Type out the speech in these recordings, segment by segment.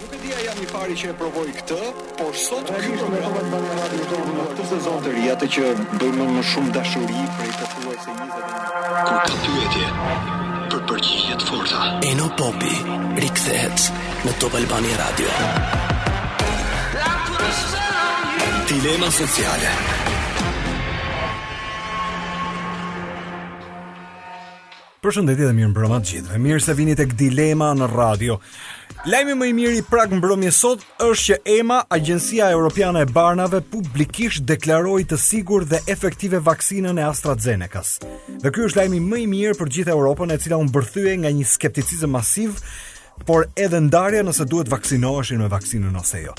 Nuk e di a jam i pari që e provoj këtë, por sot ky program e bën Radio Zogun në këtë sezon të ri, atë që bëj me më shumë dashuri prej pothuajse 20 Kur ka pyetje për përgjigje të forta. Eno Popi rikthehet në Top Albania Radio. Dilema sociale. Përshëndetje dhe mirëmbrëma të gjithëve. Mirë se vini tek Dilema në Radio. Lajmi më i mirë i prag mbrëmjes sot është që EMA, Agjencia Evropiane e Barnave, publikisht deklaroi të sigurt dhe efektive vaksinën e AstraZeneca-s. Dhe ky është lajmi më i mirë për gjithë Evropën, e cila u mbërthye nga një skepticizëm masiv, por edhe ndarja nëse duhet vaksinoheshin me vaksinën ose jo.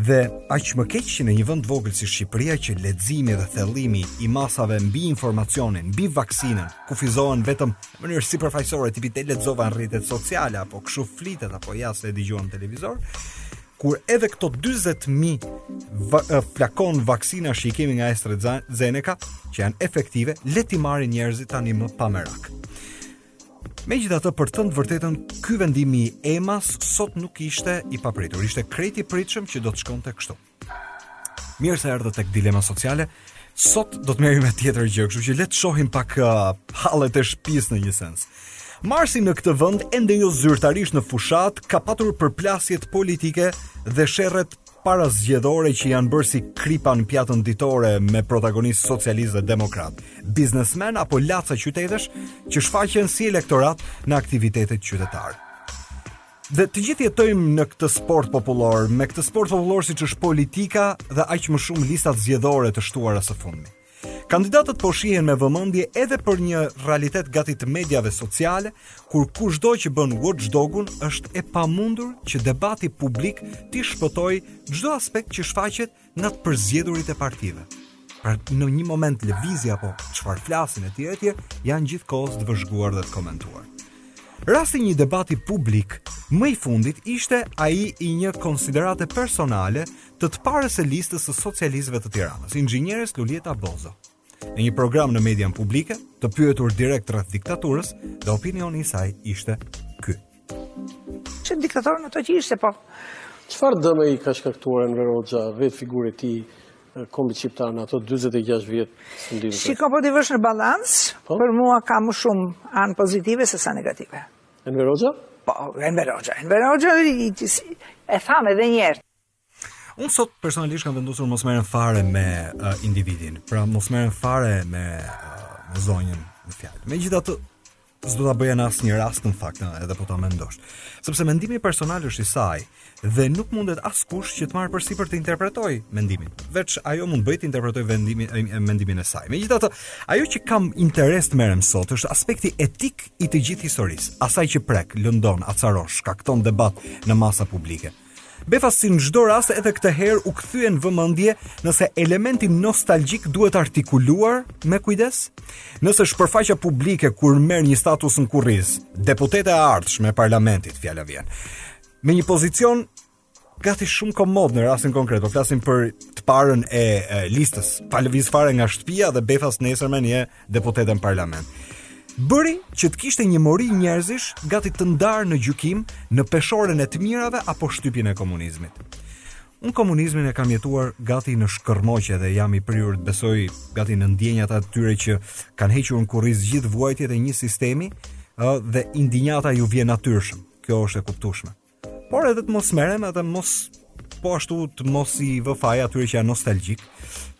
Dhe aq më keq që në një vend vogël si Shqipëria që leximi dhe thellimi i masave mbi informacionin, mbi vaksinën, kufizohen vetëm në mënyrë sipërfaqësore, tipi e lexova në rrjetet sociale apo kshu flitet apo ja se e dëgjuan në televizor, kur edhe këto 40.000 va flakon vaksina që i kemi nga AstraZeneca, që janë efektive, le t'i marrin njerëzit tani më pa merak. Megjithatë, për të thënë të vërtetën, ky vendim i Emas sot nuk ishte i papritur. Ishte krejt i pritshëm që do të shkonte kështu. Mirë se erdhët tek dilema sociale. Sot do të merremi me tjetër gjë, kështu që le të shohim pak uh, hallet e shpisë në një sens. Marsi në këtë vend ende jo zyrtarisht në fushatë ka patur përplasjet politike dhe sherret parazgjedhore që janë bërë si kripa në pjatën ditore me protagonistë socialistë dhe demokratë, biznesmenë apo laca qytetesh që shfaqen si elektorat në aktivitetet qytetare. Dhe të gjithë jetojmë në këtë sport popullor, me këtë sport popullor siç është politika dhe aq më shumë listat zgjedhore të shtuara së fundmi. Kandidatët po shihen me vëmendje edhe për një realitet gati të mediave sociale, kur kushdo që bën watchdogun është e pamundur që debati publikut t'i shpëtojë çdo aspekt që shfaqet nga të përzgjedhurit e partive. Pra në një moment lëvizja apo çfarë flasin e tjerë etj janë gjithkohës të vëzhguar dhe të komentuar. Rasti i një debati publik më i fundit ishte ai i një konsiderate personale të të parës së listës së socialistëve të Tiranës, inxhinieres Luljeta Bozo. Në një program në median publike, të pyetur direkt rreth diktaturës, dhe opinioni i saj ishte ky. Që diktator në atë që ishte, po. Çfarë dëme i ka shkaktuar Enver Hoxha, vetë figura e tij, kombit shqiptar në ato 46 vjet sundim? Shiko, po t'i vesh në balans, po? për mua ka më shumë anë pozitive sesa negative. Enver Hoxha? Po, Enver Hoxha. Enver Hoxha, e thamë edhe një herë. Unë sot personalisht kam vendosur mos merrem fare me uh, individin, pra mos merrem fare me uh, zonjën në fjalë. Megjithatë, s'do ta bëja në asnjë rast në fakt, edhe po ta mendosh. Sepse mendimi personal është i saj dhe nuk mundet askush që të marrë përsipër të interpretojë mendimin. Veç ajo mund bëjë të interpretojë vendimin e mendimin e saj. Megjithatë, ajo që kam interes të merrem sot është aspekti etik i të gjithë historisë, asaj që prek, lëndon, acaron, shkakton debat në masa publike. Befas si në çdo rast edhe këtë herë u kthye në vëmendje nëse elementi nostalgjik duhet artikuluar me kujdes. Nëse shpërfaqja publike kur merr një status në kurriz, deputete e ardhshme e parlamentit fjala vjen. Me një pozicion gati shumë komod në rastin konkret, po flasim për të parën e, e listës. Pa lëviz fare nga shtëpia dhe befas nesër mbinë deputete në parlament bëri që të kishte një mori njerëzish gati të ndarë në gjykim në peshoren e të mirave apo shtypjen e komunizmit. Unë komunizmin e kam jetuar gati në shkërmoqe dhe jam i prirur të besoj gati në ndjenjat e atyre që kanë hequr në kurriz gjithë vuajtjet e një sistemi dhe indinjata u vjen natyrshëm. Kjo është e kuptushme. Por edhe të mos merrem, edhe mos po ashtu të mos i vë faj atyre që janë nostalgjik,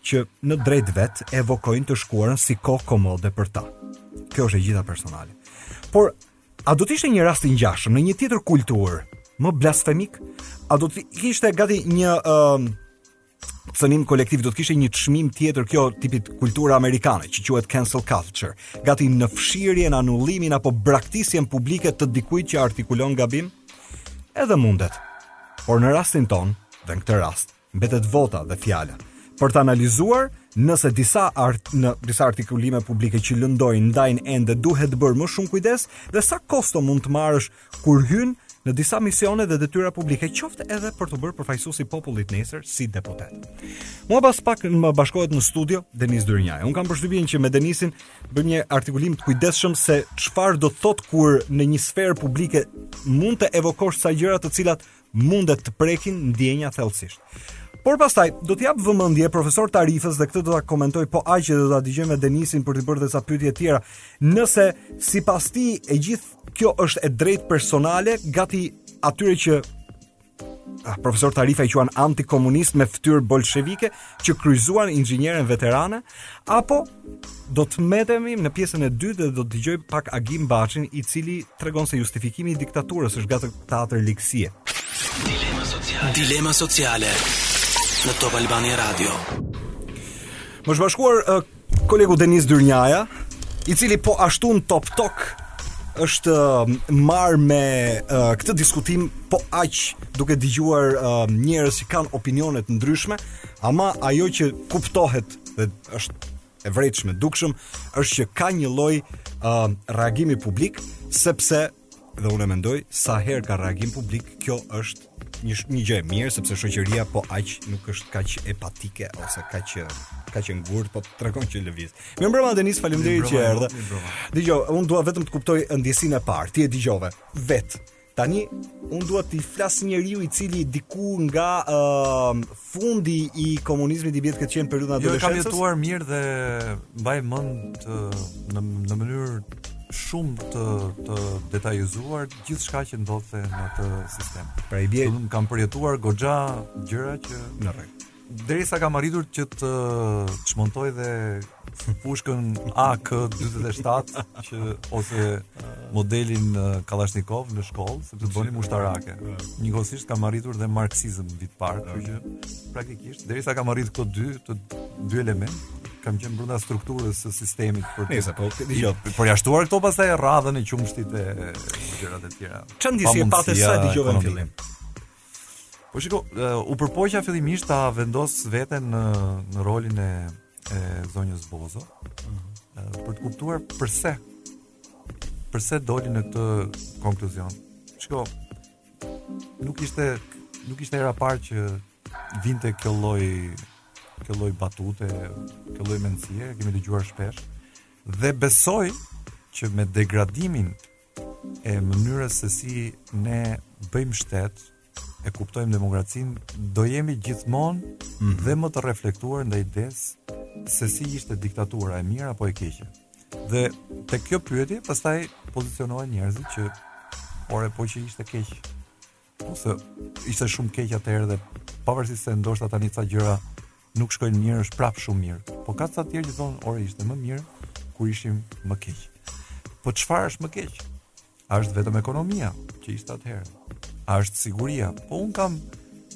që në të drejtë të vet evokojnë të shkuarën si kohë komode për ta. Kjo është e gjitha personale. Por a do të ishte një rast i ngjashëm në një tjetër kulturë, më blasfemik? A do të ishte gati një ë uh, cënim kolektiv do të kishte një çmim tjetër kjo tipit kultura amerikane që quhet cancel culture, gati në fshirjen, anullimin apo braktisjen publike të dikujt që artikulon gabim? Edhe mundet. Por në rastin tonë, dhe në këtë rast, mbetet vota dhe fjala për të analizuar nëse disa art në disa artikulime publike që lëndojnë ndajnë ende duhet bërë më shumë kujdes dhe sa kosto mund të marrësh kur hyn në disa misione dhe detyra publike, qoftë edhe për t'u bërë përfaqësues i popullit nesër si deputet. Mua pas pak më bashkohet në studio Denis Dyrnjaj. Unë kam përshtypjen që me Denisin bëjmë një artikulim të kujdesshëm se çfarë do të thotë kur në një sferë publike mund të evokosh ca gjëra të cilat mundet të prekin ndjenja thellësisht. Por pastaj do t'i jap vëmendje profesor Tarifës dhe këtë do ta komentoj po aq dhe do ta dëgjoj me Denisin për t'i bërë disa pyetje të tjera. Nëse sipas tij e gjithë kjo është e drejtë personale, gati atyre që ah, profesor Tarifa i quan antikomunistë me fytyrë bolshevike, që kryqëzuan inxhinieren veterane apo do të mbetemi në pjesën e dytë dhe do të dëgjoj pak Agim Baçin i cili tregon se justifikimi i diktaturës është gati teatër ligësie. Dilema sociale. Dilema sociale në Top Albania Radio. Më është bashkuar Kolegu Denis Dyrnjaja, i cili po ashtu në Top Talk është um, marrë me uh, këtë diskutim po aq duke dëgjuar uh, njerëz që kanë opinione të ndryshme, ama ajo që kuptohet dhe është e vërejtshme dukshëm është që ka një lloj uh, reagimi publik sepse Dhe unë mendoj sa herë ka reagim publik, kjo është një një gjë e mirë sepse shoqëria po aq nuk është kaq apatike ose kaq kaq e ngurtë, po tregon që lëviz. Mirëmbrëma Denis, faleminderit që erdhe. Dëgjo, unë dua vetëm të kuptoj ndjesinë e parë. Ti e dëgjove vetë. Tani unë dua të flas njeriu i cili diku nga uh, fundi i komunizmit i bie të ketë qenë periudha e adoleshencës. Jo, kam jetuar mirë dhe mbaj mend në në mënyrë shumë të të detajizuar gjithçka që ndodhte në atë sistem. Pra i bie unë kam përjetuar goxha gjëra që në rregull. Derisa kam arritur që të çmontoj dhe pushkën AK-47 që ose modelin Kalashnikov në shkollë, sepse bënim ushtarake. Njëkohësisht kam arritur dhe marksizëm vit i parë, kështu që praktikisht derisa kam arritur këto dy të dy elementë, kam qenë brenda strukturës së sistemit për të. Po, jo, përjashtuar këto pastaj radhën e qumështit e gjërat e tjera. Ça ndjesie pata sa dëgjova në fillim. Po shiko, u përpoqja fillimisht ta vendos veten në në rolin e e zonjës Bozo mm -hmm. për të kuptuar përse përse doli në këtë konkluzion. Shiko, nuk ishte nuk ishte hera e parë që vinte kjo lloj kjo lloj batute, kjo lloj mendësie, e kemi dëgjuar shpesh dhe besoj që me degradimin e mënyrës se si ne bëjmë shtet, e kuptojmë demokracinë, do jemi gjithmonë mm -hmm. dhe më të reflektuar ndaj idesë se si ishte diktatura e mirë apo e keqe. Dhe tek kjo pyetje pastaj pozicionohen njerëzit që ore po që ishte keq. Ose ishte shumë keq atëherë dhe pavarësisht se ndoshta tani ca gjëra Nuk shkojnë mirë, është prapë shumë mirë. Po ka ca të tjerë që thonë, ore ishte më mirë kur ishim më keq. Po çfarë është më keq? A është vetëm ekonomia që ishte atëherë? A është siguria? Po unë kam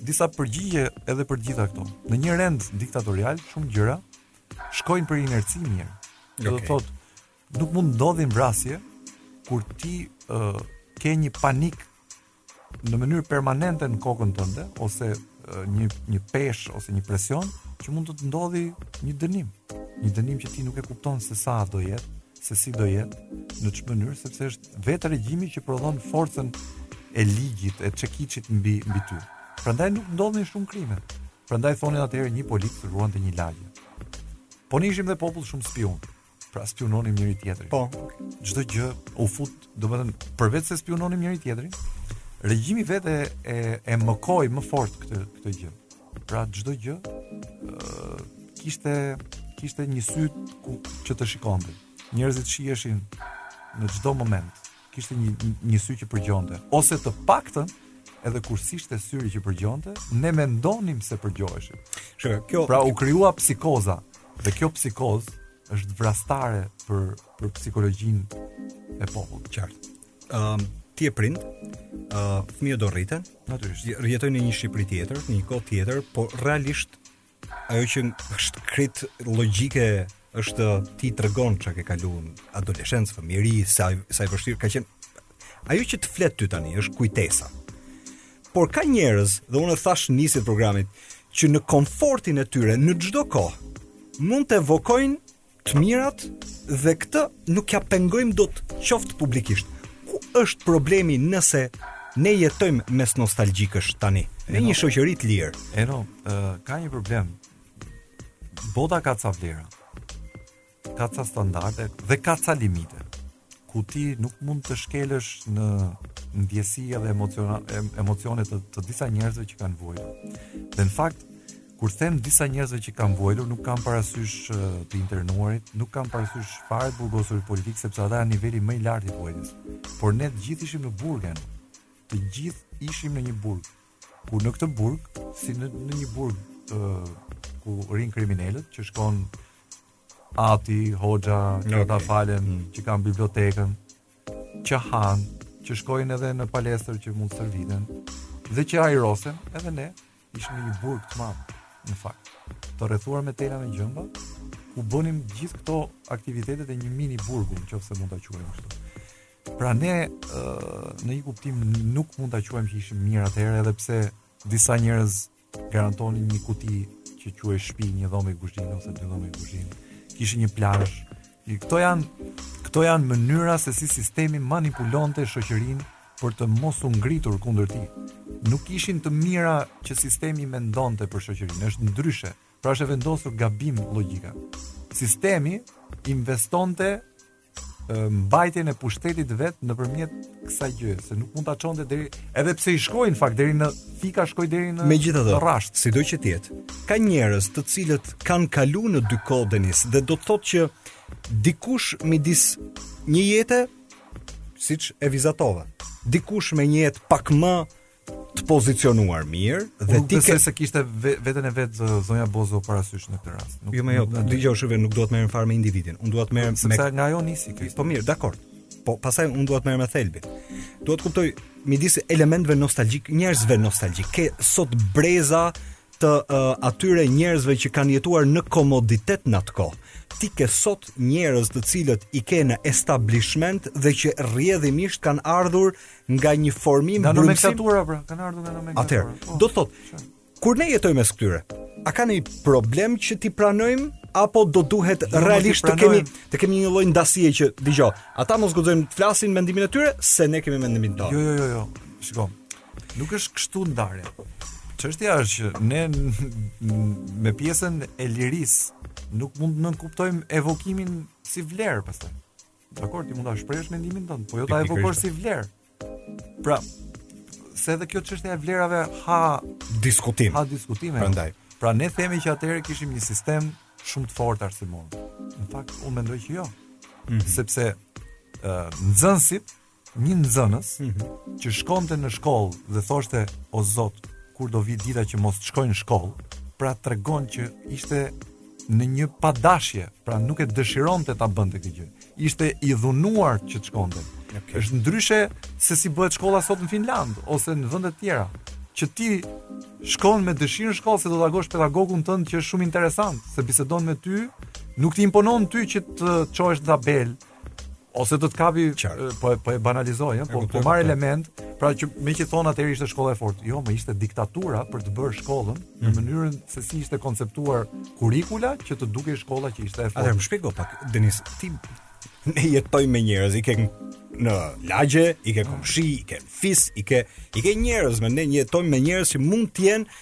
disa përgjigje edhe për të gjitha këto. Në një rend diktatorial shumë gjëra shkojnë për inerci mirë. Do okay. të thotë Nuk mund ndodhin vrasje kur ti uh, ke një panik në mënyrë permanente në kokën tënde ose uh, një një peshë ose një presion që mund të të ndodhi një dënim. Një dënim që ti nuk e kupton se sa do jetë, se si do jetë, në çfarë mënyrë, sepse është vetë regjimi që prodhon forcën e ligjit, e çekiçit mbi mbi ty. Prandaj nuk ndodhnin shumë krime. Prandaj thonin atëherë një polic ruante një lagje. Po ne ishim dhe popull shumë spiun. Pra spiunonim njëri tjetrin. Po. Çdo gjë u fut, domethënë, përveç se spiunonim njëri tjetrin, regjimi vetë e e mëkoi më fort këtë këtë gjë. Pra çdo gjë ë kishte kishte një sy që të shikonte. Njerëzit shiheshin në çdo moment. kishte një një sy që përgjonte ose të paktën edhe kur s'ishte syri që përgjonte, ne mendonim se përgjoheshim. Shë, kjo... Pra u krijua psikoza, dhe kjo psikozë është vrastare për, për psikologjinë e popullit. Qartë. Um, ti je prind, uh, fëmijët do rriten, natyrisht, jetojnë në një Shqipëri tjetër, në një kohë tjetër, por realisht Ajo që është krejt logjike është ti tregon çka ke kaluar adoleshencë, fëmijëri, sa sa e vështirë ka qenë. Ajo që të flet ty tani është kujtesa. Por ka njerëz, dhe unë e thashë në nisje të programit, që në komfortin e tyre në çdo kohë mund të evokojnë të mirat dhe këtë nuk ia pengojmë dot qoftë publikisht. Ku është problemi nëse ne jetojmë mes nostalgjikësh tani, në një shoqëri të lirë? Eno, uh, ka një problem. Bota ka ca vlera, ka ca standarde dhe ka ca limite. ku ti nuk mund të shkelësh në ndjesi dhe emociona, emocione të, të disa njerëzve që kanë vuajtur. Dhe në fakt, kur them disa njerëzve që kanë vuajtur, nuk kam parasysh të internuarit, nuk kam parasysh fare të burgosurit politikë, sepse ata janë niveli më i lartë i vuajtjes. Por ne të gjithë ishim në burg, ne të gjithë ishim në një burg, ku në këtë burg, si në, në një burg uh, ku rrinë kriminelët, që shkon ati, hoxha, që okay, të falen, mm. që kanë bibliotekën, që hanë, që shkojnë edhe në palestër që mund të stërviten, dhe që ajrosen, edhe ne, ishim në një burg të madh, në fakt, të rrethuar me tela me gjemba, ku bënim gjithë këto aktivitetet e një mini burgu, në qoftë se mund ta quajmë kështu. Pra ne, në një kuptim, nuk mund ta quajmë që ishim mirë atëherë, edhe pse disa njerëz Garantonin një kuti që quhej shpi, një dhomë e guzhinë ose dy dhomë e guzhinë. Kishin një plazh. Këto janë këto janë mënyra se si sistemi manipulonte shoqërinë për të mos u ngritur kundër tij. Nuk ishin të mira që sistemi mendonte për shoqërinë, është ndryshe. Pra është e vendosur gabim logjika. Sistemi investonte mbajtjen e pushtetit vet nëpërmjet kësaj gjëje, se nuk mund ta çonte deri edhe pse i shkoi në fakt deri në fika shkoi deri në Megjithatë, Rrasht, sido që të jetë. Ka njerëz të cilët kanë kaluar në dy kohë, Denis, dhe do të thotë që dikush midis një jete siç e vizatova, dikush me një jetë pak më të pozicionuar mirë dhe ti ke se kishte veten e vet zonja Bozo parasysh në këtë rast. Nuk jo, më jo, dëgjo, Ishe, nuk duhet të merrem fare me individin. Unë dua të merrem me nga ajo nisi kjo. Po mirë, dakor. Po pastaj unë dua të merrem me thelbin. Duhet të kuptoj midis elementëve nostalgjikë, njerëzve nostalgjikë, ke sot breza të uh, atyre njerëzve që kanë jetuar në komoditet në atë kohë. Ti ke sot njerëz të cilët i ke në establishment dhe që rrjedhimisht kanë ardhur uh, nga një formim nga nomenklatura pra kanë ardhur nga nomenklatura atëherë po, do të thotë kur ne jetojmë mes këtyre a ka një problem që t'i pranojmë apo do duhet jo, realisht të kemi të kemi një lloj ndasie që dëgjo ata mos guxojnë të flasin mendimin e tyre se ne kemi mendimin tonë jo jo jo jo shiko nuk është kështu ndarja çështja është që ne me pjesën e lirisë nuk mund të nënkuptojmë evokimin si vlerë pastaj Dakor, ti mund ta shprehësh mendimin tënd, po jo ta evokosh si vlerë. Pra, se edhe kjo çështja e vlerave ha diskutim. Ha diskutime. Prandaj. Pra ne themi që atëherë kishim një sistem shumë të fortë arsimor. Në fakt unë mendoj që jo. Mm -hmm. Sepse ë uh, nxënësit një nxënës mm -hmm. që shkonte në shkollë dhe thoshte o zot kur do vi dita që mos të shkoj më në shkollë, pra tregon që ishte në një padashje, pra nuk e dëshironte ta bënte këtë gjë. Ishte i dhunuar që të shkonte. Okay. Është ndryshe se si bëhet shkolla sot në Finlandë ose në vende të tjera që ti shkon me dëshirë në shkollë se do takosh pedagogun tënd që është shumë interesant, se bisedon me ty, nuk të imponon ty që të çohesh në tabelë, ose do të kapi po po e banalizoj, po po marr element, pra që me që thon atëherë ishte shkolla e fortë. Jo, më ishte diktatura për të bërë shkollën në mm. mënyrën se si ishte konceptuar kurrikula që të dukej shkolla që ishte e fortë. Atëherë më shpjego pak, Denis, ti ne jetojmë me njerëz, i ke në lagje, i ke komshi, i ke në fis, i ke i ke njerëz, më ne jetojmë me njerëz që mund të jenë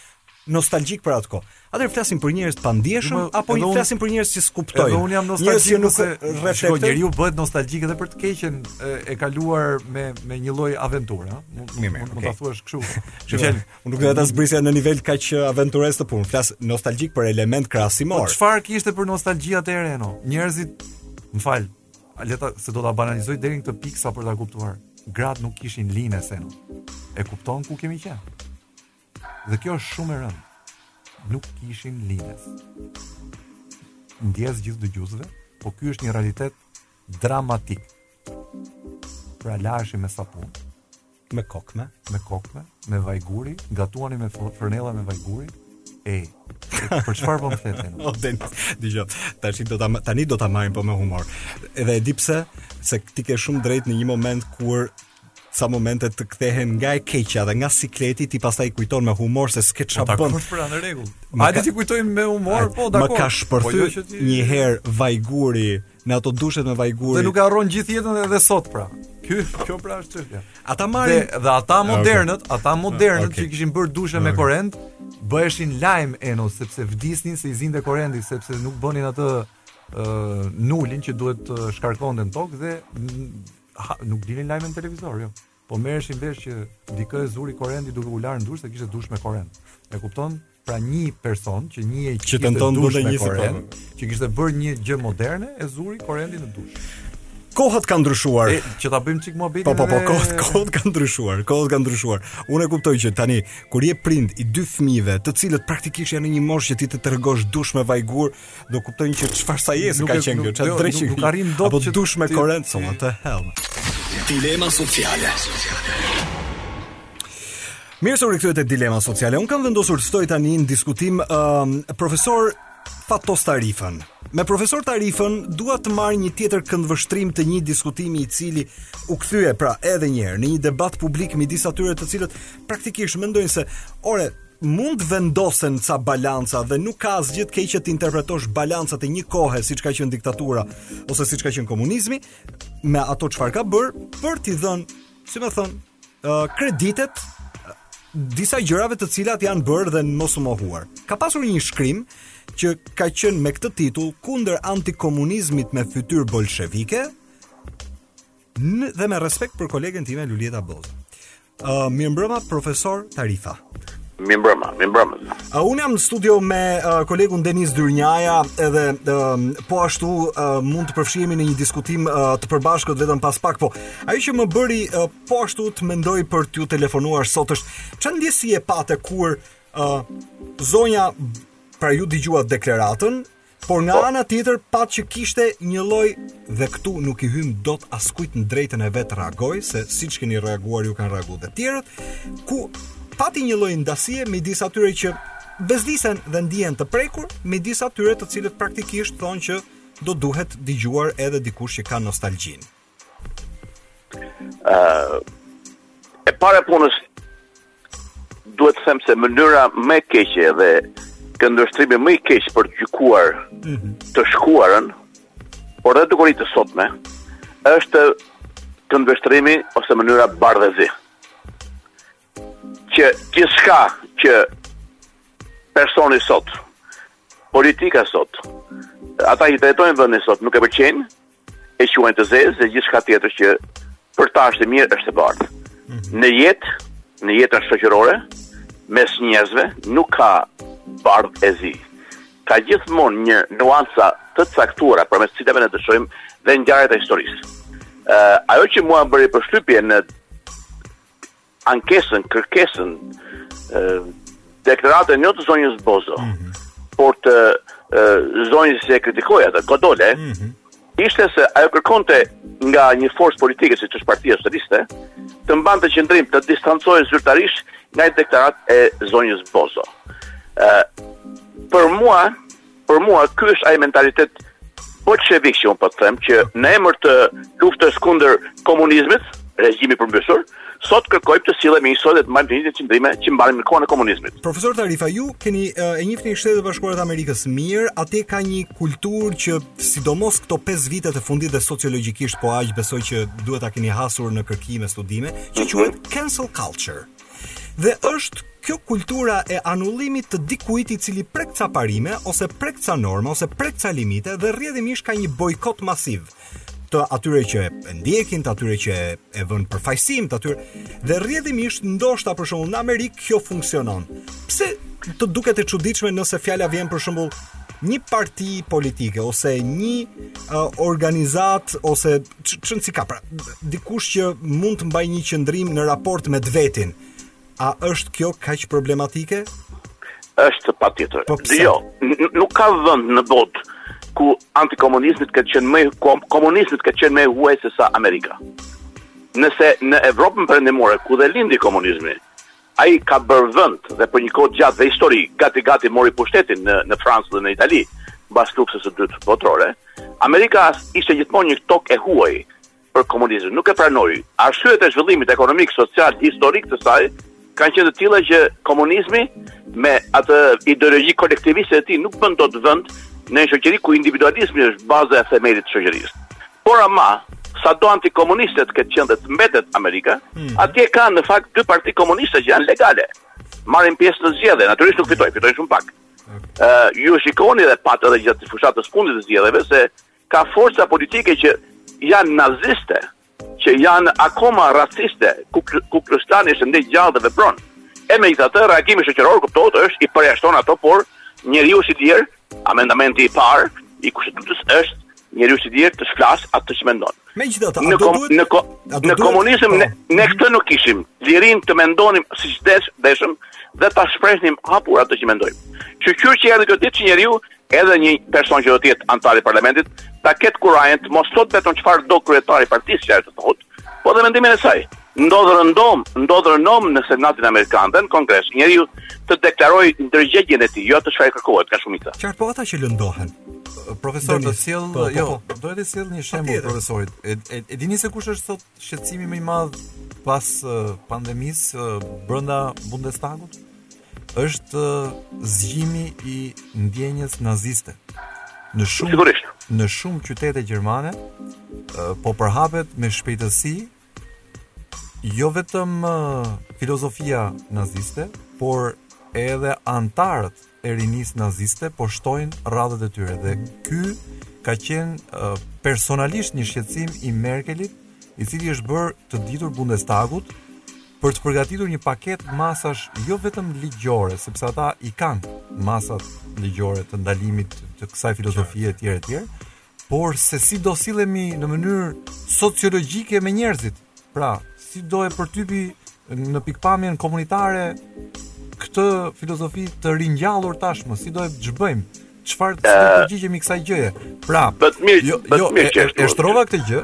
nostalgjikë për atë kohë. Atëherë flasim për njerëz të pandjeshëm Duma, apo flasim për njerëz që s'kuptojnë. Edhe unë jam nostalgjik që nuk reflektoj. Njeriu bëhet nostalgjik edhe për të keqen e, e kaluar me me një lloj aventure, ha. Mund ta thuash kështu. Që fjalë, unë nuk do ta zbrisja në nivel kaq aventurës të punë. Flas nostalgjik për element krahasimor. Po çfarë kishte për nostalgji atëherë Eno? Njerëzit, më fal, le ta se do ta banalizoj deri në këtë pikë sa për ta kuptuar. Gratë nuk kishin lines. E kupton ku kemi qenë? Dhe kjo është shumë e rëndë. Nuk kishin lines. Ndjesë gjithë dëgjuesve, po ky është një realitet dramatik. Pra laheshe me sapun, me kokme, me kokme, me vajguri, gatuanim me furnela me vajguri. E, për çfarë po më flet? O Denis, dëgjo. Tash do ta tani do ta marrim pak me humor. Edhe e di pse, se ti ke shumë të drejtë në një moment kur ca momente të kthehen nga e keqja dhe nga sikleti ti pastaj i kujton me humor se s'ke çfarë po, bën. Dakor pra në rregull. Hajde t'i kujtojmë me humor, po dakor. Më ka shpërthy po, jo ti... një herë vajguri në ato dushet me vajguri. Dhe nuk e harron gjithë jetën edhe sot pra. Ky kjo pra është çështja. Ata marrin dhe, dhe ata modernët, okay. ata modernët okay. që kishin bërë dushe okay. me korrent, bëheshin lajm Eno sepse vdisnin se i zinte korrenti sepse nuk bënin atë uh, nulin që duhet të shkarkonte në tokë dhe Ha, nuk dilnin lajme në televizor, jo. Po merreshin vesh që dikë e zuri korrenti duke u larë në dush se kishte dush me korrent. E kupton? Pra një person që një e që tenton të bëjë një korrent, që kishte bërë një gjë moderne e zuri korrenti në dush. Kohët kanë ndryshuar. E, që ta bëjmë çik muhabet. Po po po, kohët kohët kanë ndryshuar. Kohët kanë ndryshuar. Unë e kuptoj që tani kur je prind i dy fëmijëve, të cilët praktikisht janë në një moshë që ti të tregosh dush me vajgur, S'do kuptojnë që çfarë sajese ka qenë kjo, çfarë dreqi. Nuk arrin dot apo dush me korrent thonë what the hell. Dilema sociale. Mirë se u rikthyet te dilema sociale. Unë kam vendosur të ftoj tani në diskutim ë um, profesor Fatos Tarifën. Me profesor Tarifën dua të marr një tjetër këndvështrim të një diskutimi i cili u kthye pra edhe një herë në një debat publik midis atyre të cilët praktikisht mendojnë se ore Mund të vendosen ca balanca dhe nuk ka asgjë të keqe të interpretosh balancat e një kohe siç ka qenë diktatura ose siç ka qenë komunizmi me ato çfarë ka bërë për t'i dhënë, si me thënë, uh, kreditet disa gjërave të cilat janë bërë dhe mos u mohuar. Ka pasur një shkrim që ka qenë me këtë titull kundër antikomunizmit me fytyrë bolshevike dhe me respekt për kolegen time Luljeta Bozo. Uh, mirë mbrëma, profesor Tarifa. Mirë mbrëma, mirë mbrëma. Uh, unë jam në studio me uh, kolegun Denis Dyrnjaja edhe uh, po ashtu uh, mund të përfshihemi në një diskutim uh, të përbashkët vetëm pas pak po. Ajo që më bëri uh, po ashtu të mendoj për t'ju telefonuar sot është ça ndjesie pate kur uh, zonja pra ju dëgjuat deklaratën Por nga ana tjetër pashë që kishte një lloj dhe këtu nuk i hyjmë dot askujt në drejtën e vet të reagojë se siç keni reaguar ju kanë reaguar dhe të tjerët ku pati një lloj ndasie midis atyre që bezdisen dhe ndihen të prekur midis atyre të cilët praktikisht thonë që do duhet dëgjuar edhe dikush që ka nostalgjinë. Uh, e para e punës duhet të them se mënyra më e keqe dhe këndvështrimi më i keq për të gjykuar mm -hmm. të shkuarën, por edhe dukuri të sotme, është këndvështrimi ose mënyra bardhë e zi. Që gjithçka që personi sot, politika sot, ata që drejtojnë vendin sot nuk e pëlqejnë, e quajnë të zezë dhe gjithçka tjetër që për ta është e mirë është e bardhë. Mhm. Në jetë, në jetën shoqërore, mes njerëzve nuk ka bardhë e zi. Ka gjithmonë një nuanca të caktuara përmes cilave ne vëzhgojmë dhe ngjarjet e historisë. Ë, uh, ajo që mua bëri përshtypje në ankesën, kërkesën, deklaratën jo të zonjës Bozo, mm -hmm. por të zonjës që e kritikoi atë, Godole, mm -hmm. ishte se ajo kërkonte nga një forcë politike siç është partia socialiste, të mbante qëndrim të distancohej zyrtarisht nga një deklaratë e zonjës Bozo. Uh, për mua, Për mua ky është ai mentalitet bolshevik që unë po të them që në emër të luftës kundër komunizmit, regjimit të përmbysur, sot kërkojmë të sillemi njësoj dhe të mbajmë të njëjtat qëndrime që mbanim në kohën e komunizmit. Profesor Tarifa, ju keni e njihni Shtetet e Bashkuara të Amerikës mirë, atje ka një kulturë që sidomos këto 5 vitet e fundit dhe sociologjikisht po aq besoj që duhet ta keni hasur në kërkime, studime, që mhm. quhet cancel culture. Dhe është kjo kultura e anullimit të dikujt i cili prek ca parime ose prek ca norma ose prek ca limite dhe rrjedhimisht ka një bojkot masiv të atyre që e ndjekin, të atyre që e vënë përfaqësim, të atyre dhe rrjedhimisht ndoshta për shembull në Amerikë kjo funksionon. Pse të duket e çuditshme nëse fjala vjen për shembull një parti politike ose një uh, organizatë ose Çne s'ka pra, dikush që mund të mbaj një qëndrim në raport me të vetin, a është kjo kaq problematike? është patjetër. Po jo, nuk ka vend në botë ku antikomunizmi ka qenë më kom, komunizmi të ketë qenë më i huaj se sa Amerika. Nëse në Evropën perëndimore ku dhe lindi komunizmi, Ai ka bërë vend dhe për një kohë të gjatë dhe histori, gati-gati mori pushtetin në në Francë dhe në Itali, mbas Luftës së Dytë Botërore. Amerika ishte gjithmonë një tokë e huaj për komunizmin, nuk e pranoi. Arsyet e zhvillimit ekonomik, social, historik të saj kanë qenë të tilla që komunizmi me atë ideologji kolektiviste e tij nuk bën dot vend në një shoqëri ku individualizmi është baza e themelit të shoqërisë. Por ama, sado antikomuniste të ketë qenë dhe të mbetet Amerika, mm. atje ka në fakt dy parti komuniste që janë legale, marrin pjesë në zgjedhje, natyrisht nuk fitojnë, fitojnë shumë pak. Uh, ju shikoni dhe e patë dhe gjatë fushatës së fundit të zgjedhjeve, se ka forca politike që janë naziste, që janë akoma raciste, Ku Klux Klani është ende gjallë dhe vepron. E megjithatë reagimi shoqëror, kuptohet është i përjashton ato, por njeriu s'i bjerr, Amendamenti i parë i kushtetutës është njeriu i lirë të shfaqë atë që mendon. Megjithatë, në kom, duhet, në, ko, në komunizëm po. ne, ne këtë nuk e kishim. Lirinë të mendonim siç desh, deshëm dhe ta shprehnim hapur atë që mendojmë. Shyqyr që erdhi kjo ditë që njeriu edhe një person që do të jetë anëtar i parlamentit ta ketë kurajën të mos thotë vetëm çfarë do kryetari i partisë që ai të thotë, Po dhe mendimin e saj. Ndodh rëndom, ndodh rëndom në Senatin Amerikan dhe në Kongres, njeriu të deklarojë ndërgjegjen e tij, jo atë çfarë i kërkohet nga shumica. Qartë po ata që lëndohen. Profesor, të sjell, po, po, jo, po. do të sjell një shembull profesorit. E, e, e dini se kush është sot shqetësimi më i madh pas uh, pandemisë uh, brenda Bundestagut? është zgjimi i ndjenjës naziste. Në shumë Sigurisht. në shumë qytete gjermane po përhapet me shpejtësi jo vetëm filozofia naziste, por edhe anëtarët e rinisë naziste po shtojnë radhët e tyre dhe ky ka qenë personalisht një shqetësim i Merkelit, i cili i është bërë të ditur Bundestagut për të përgatitur një paketë masash jo vetëm ligjore, sepse ata i kanë masat ligjore të ndalimit të kësaj filozofie etj etj, por se si do sillemi në mënyrë sociologjike me njerëzit. Pra, si do e përtypim në pikëpamjen komunitare këtë filozofi të ringjallur tashmë, si do e zhbëjmë? Çfarë do t'i uh, përgjigjemi kësaj gjëje? Pra, bëtë mirë, jo, bëtë jo, mirë që është. E shtrova këtë gjë,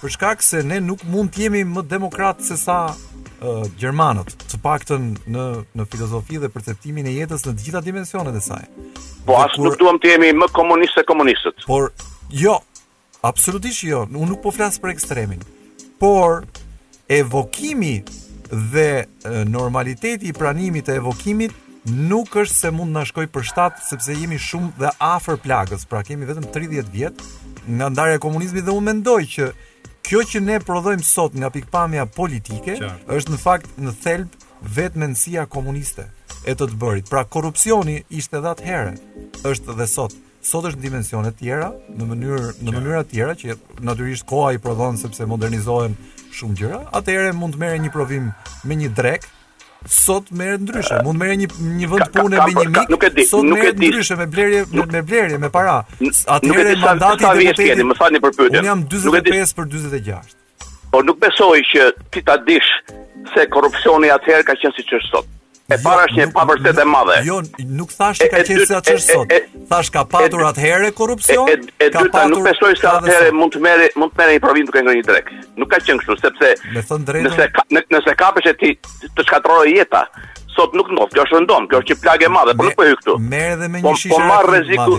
për shkak se ne nuk mund të jemi më demokratë se sa uh, gjermanët, të paktën në në filozofi dhe perceptimin e jetës në të gjitha dimensionet e saj. Po as kur... nuk duam të jemi më komunistë se komunistët. Por jo, Absolutisht jo, unë nuk po flas për ekstremin. Por evokimi dhe normaliteti i pranimit të evokimit nuk është se mund të na shkojë për shtat sepse jemi shumë dhe afër plagës, pra kemi vetëm 30 vjet nga ndarja e komunizmit dhe unë mendoj që kjo që ne prodhojmë sot nga pikëpamja politike është në fakt në thelb vetë mendësia komuniste e të të bërit. Pra korrupsioni ishte edhe atëherë, është dhe sot. sot është në dimensione të tjera, në mënyrë në mënyra të tjera që natyrisht koha i prodhon sepse modernizohen shumë gjëra. Atëherë mund të merrje një provim me një drekë, sot merret ndryshe. Mund të merrje një një vend pune me një mik. Nuk e di, sot nuk e di. Ndryshe me blerje me, me blerje me para. Atëherë mandati i deputetit. Më falni për pyetjen. Unë jam 45 për 46. Por nuk besoj që ti ta dish se korrupsioni atëherë ka qenë siç është sot. E jo, para është një e pavërtetë e madhe. Jo, nuk thashë se ka qenë sa është sot. Thashë ka patur atëherë korrupsion. E dyta nuk besoj se atëherë mund të merrje mund të merrje një provim duke ngrënë drekë. Nuk ka qenë kështu sepse me thënë të drejtën. Nëse ka, nëse kapeshe ti të shkatërrohej jeta. Sot nuk ndodh, kjo është rëndom, kjo është një plagë e madhe, por nuk po hyj këtu. Merr edhe me një po, po shishe. Po marr rreziku.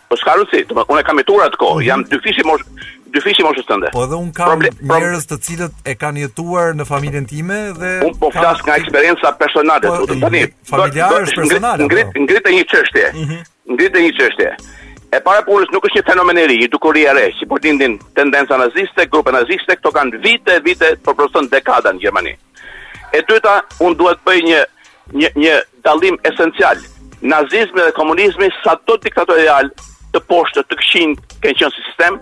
Po s'ka rëndësi. Do të unë e kam jetuar atë kohë, mhm. jam dyfishi mosh dyfishi i moshës tënde. Po edhe unë kam Proble njerëz të cilët e kanë jetuar në familjen time dhe unë po flas nga eksperienca personale, po, do të thoni, familjare është personale. Ngrite po. ngrite një çështje. Mhm. Ngrite një çështje. E para e punës nuk është një fenomen i ri, një dukuri e re, që po lindin tendenca naziste, grupe naziste, këto kanë vite, vite, për të mos thënë dekada në Gjermani. E dyta, unë duhet të bëj një një një dallim esencial. Nazizmi dhe komunizmi sado diktatorialë të poshtër të këqij kanë qenë si sistem,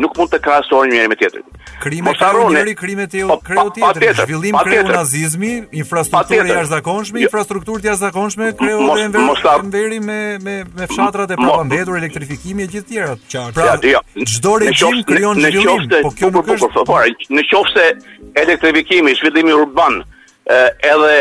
nuk mund të krahasohen njëri me tjetrin. Krime të tjera, njëri krime të tjera, kreu tjetri, zhvillim kreu nazizmi, infrastrukturë e jashtëzakonshme, jo. infrastrukturë të jashtëzakonshme, kreu dhe Enveri me me me fshatrat e prapambetur, elektrifikimi e gjithë të tjerat. Pra, çdo regjim krijon zhvillim, po kjo nuk është. Në qoftë se elektrifikimi, zhvillimi urban, edhe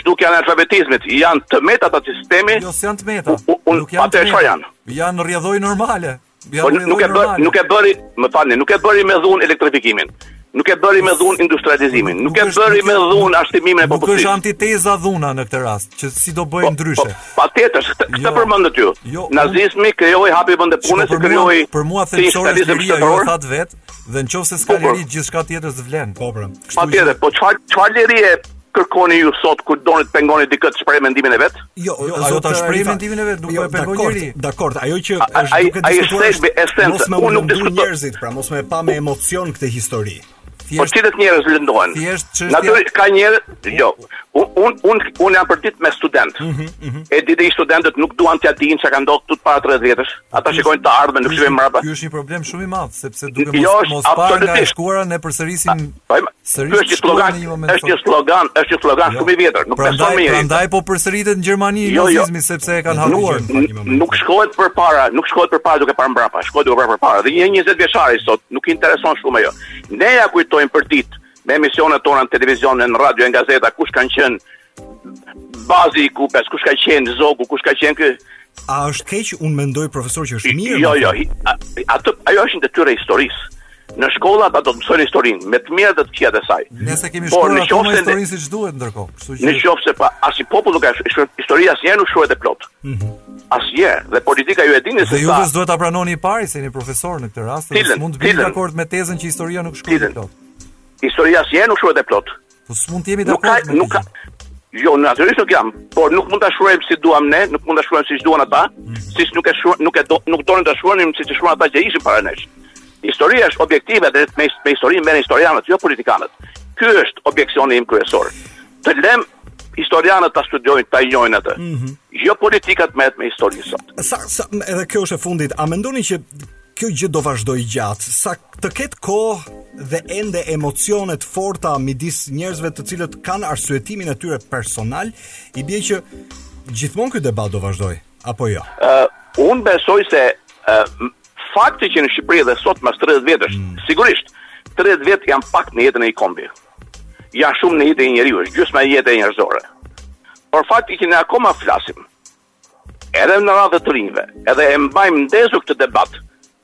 zhdukja e analfabetizmit, janë të meta të sistemit. Jo, s'janë të meta. Nuk janë të meta. Janë. janë rrjedhojë normale. Janë po, nuk e bëri, nuk e bëri, më falni, nuk e bëri me dhunë elektrifikimin. Nuk e bëri me dhunë industrializimin. Nuk, e bëri me dhunë arsimimin e popullsisë. Nuk është antiteza dhuna në këtë rast, që si do bëjë po, ndryshe. Po, Patjetër, këtë këtë jo, përmendët ju. Jo, Nazizmi krijoi hapi vende pune, krijoi për mua thelbi është liria, ju thatë vetë, Dhe në qoftë se s'ka po, po. liri, gjithçka tjetër s'vlen. Po, pra. Patjetër, po çfarë, çfarë lirie kërkoni ju sot kur doni të pengoni dikë të shprehë mendimin e vet? Jo, jo, jo ajo ta shprehë mendimin e vet, nuk jo, e pengon njeri. Dakord, ajo që është duke diskutuar. Ai është thelbi esenca. Unë nuk diskutoj njerëzit, pra mos më pa me emocion këtë histori. Po çitet njerëz lëndohen. Thjesht çështja. Natyrisht ka njerëz, Jo, unë un, un, un jam për ditë me student. Mm -hmm, mm -hmm. Edhe studentët nuk duan t'ja dinë çka ka ndodhur këtu para 30 vjetësh. Ata shikojnë të ardhmen, nuk shikojnë mbrapa. Ky është një problem shumë i madh sepse duke mos jo, mos parë nga e shkuara ne përsërisim po, sërish. Është një slogan, është një slogan, është një slogan jo. shumë i vjetër. Nuk besoj më. Prandaj po përsëritet në Gjermani jo, jo. nazizmi sepse e kanë harruar. Nuk shkohet përpara, nuk shkohet përpara duke parë mbrapa, shkohet duke parë përpara. Dhe një 20-vjeçari sot nuk i intereson shumë ajo. Ne ja kujtojmë për ditë me emisionet tona në televizion, në radio e në gazeta, kush ka qenë Abaz Kupi, kush ka qenë Zogu, kush ka qenë kë... A është keq, unë mendoj profesor që është mirë? Jo, jo, atë, ajo është detyrë e historisë. Në shkolla ata do të mësojnë historinë me të mirat dhe të këqijat e saj. Nëse e kemi shkruar atë me historinë siç duhet ndërkohë, kështu që Në qoftë se pa as i populli ka shkruar historia asnjëherë nuk shkruhet e plotë. Mhm. As je, dhe politika ju e dini se sa. Ju duhet ta pranoni i pari se jeni profesor në këtë rast, mund të bini dakord me tezën që historia nuk shkruhet e plotë. Historia asnjëherë nuk shkruhet e plotë. Po s'mund të jemi dakord me këtë. Jo, natyrisht nuk jam, por nuk mund ta shkruajmë si duam ne, nuk mund ta shkruajmë siç duan ata, mm -hmm. siç nuk e shkruan, nuk e do, nuk donin ta shkruanim siç e shkruan ata që ishin para nesh. Historia është objektive dhe me, me historinë merren historianët, jo politikanët. Ky është objeksioni im kryesor. T'i lëmë historianët ta studiojnë, ta njohin atë. Mm -hmm. Jo politika të merret me historinë sot. Sa, sa edhe kjo është e fundit. A mendoni që Kjo gjë do vazhdojë gjatë sa të ketë kohë dhe ende emocione të forta midis njerëzve të cilët kanë arsyetimin e tyre personal, i bie që gjithmonë ky debat do vazhdojë apo jo. Ë uh, unë besoj se uh, fakti që në Shqipëri edhe sot mas 30 vjetësh, mm. sigurisht 30 vjet janë pak në jetën e një kombi. Janë shumë në jetën e njeriu, është gjysma e jetës njerëzore. Por fakti që ne akoma flasim, Edhe në radhët e të rinjve, edhe e mbajmë ndezur këtë debat,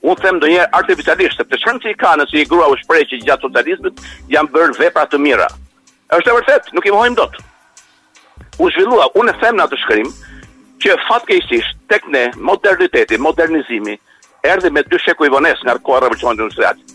unë them ndonjëherë artificialisht, se të zezë që i ka nëse një grua u shpreh që gjatë socializmit, janë bërë vepra të mira. Është e vërtetë, nuk i mohojmë dot. U zhvillua, unë e them në atë shkrim, që fatkeqësisht, tek ne, moderniteti, modernizimi, erdhi me dy shekuj vonesë nga koha e revolucionit në nësë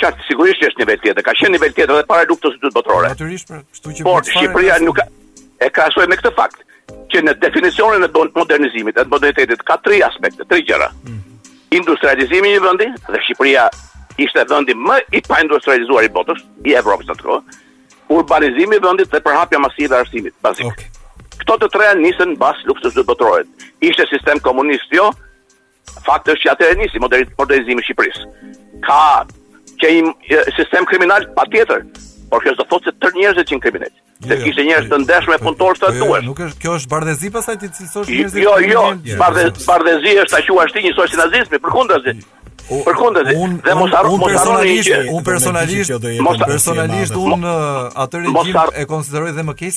Qartë, sigurisht që është nivel tjetër. Ka qenë nivel tjetër edhe para luftës së dytë botërore. Natyrisht, pra, kështu që por Shqipëria nuk, po e krahasoj me këtë fakt që në definicionin e modernizimit, e modernitetit ka tri aspekte, tri gjëra. Mm. Industrializimi i një vendi dhe Shqipëria ishte vendi më i paindustrializuar i botës, i Evropës atë kohë. Urbanizimi i vendit dhe përhapja masive e arsimit bazik. Okay. Këto të treja nisën mbas luftës së dytë botërore. Ishte sistem komunist jo, Fakti është që atëherë nisi modernizimi i Shqipërisë. Ka qenë një sistem kriminal patjetër, por kjo s'do të thotë se tërë njerëzit janë kriminelë. Se jo, jo. kishte njerëz të ndershëm e punëtorë të duhur. Nuk është kjo është bardhezi pastaj t'i cilësosh njerëzit. Jo, jo, bardhezi, bardhezi është ta quash ti njësoj si nazizmi, përkundrazi. Përkundrazi. Dhe mos harro mos harro një gjë. Unë personalisht, unë personalisht unë atë regjim e konsideroj dhe më keq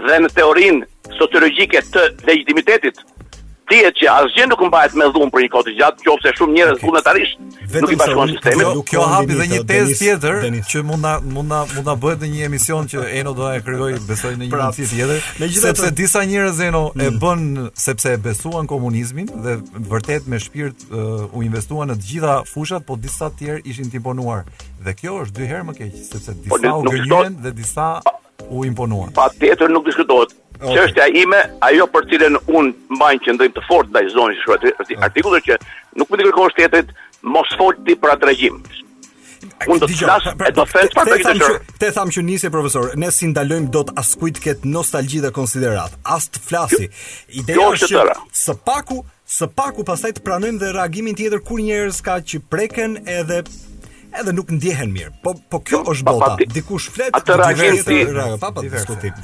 dhe në teorinë sociologjike të legitimitetit, dihet që asgjë nuk mbahet me dhunë për një kohë të gjatë, nëse shumë njerëz vullnetarisht nuk i bashkohen sistemit. Kjo, kjo hapi dhe një tezë tjetër Denit. që mund na mund na mund na bëhet në një emision që Eno do ta krijojë, besoj në një pra, mundësi tjetër. Megjithatë, sepse disa njerëz Eno mm. e bënë sepse e besuan komunizmin dhe vërtet me shpirt uh, u investuan në të gjitha fushat, po disa të tjerë ishin të imponuar. Dhe kjo është dy herë më keq, sepse po, disa po, u gënjyen dhe disa u imponuan. Patjetër nuk diskutohet. Okay. Çështja ime, ajo për të cilën unë mbaj qëndrim të fortë ndaj zonjës që ka shkruar okay. artikullit që nuk mund t'i kërkosh tjetrit mos fol ti për atë regjim. Unë do të flas, pra, pra, do të flas për këtë gjë. Të thashë që nisi profesor, ne s'i ndalojmë dot askujt të ketë nostalgji dhe konsideratë. As të flasi. Ideja është që së paku Së paku pastaj të pranojmë dhe reagimin tjetër kur njerëz ka që preken edhe edhe nuk ndjehen mirë. Po po kjo është bota. Dikush flet, atë reagim ti pa pa diskutim.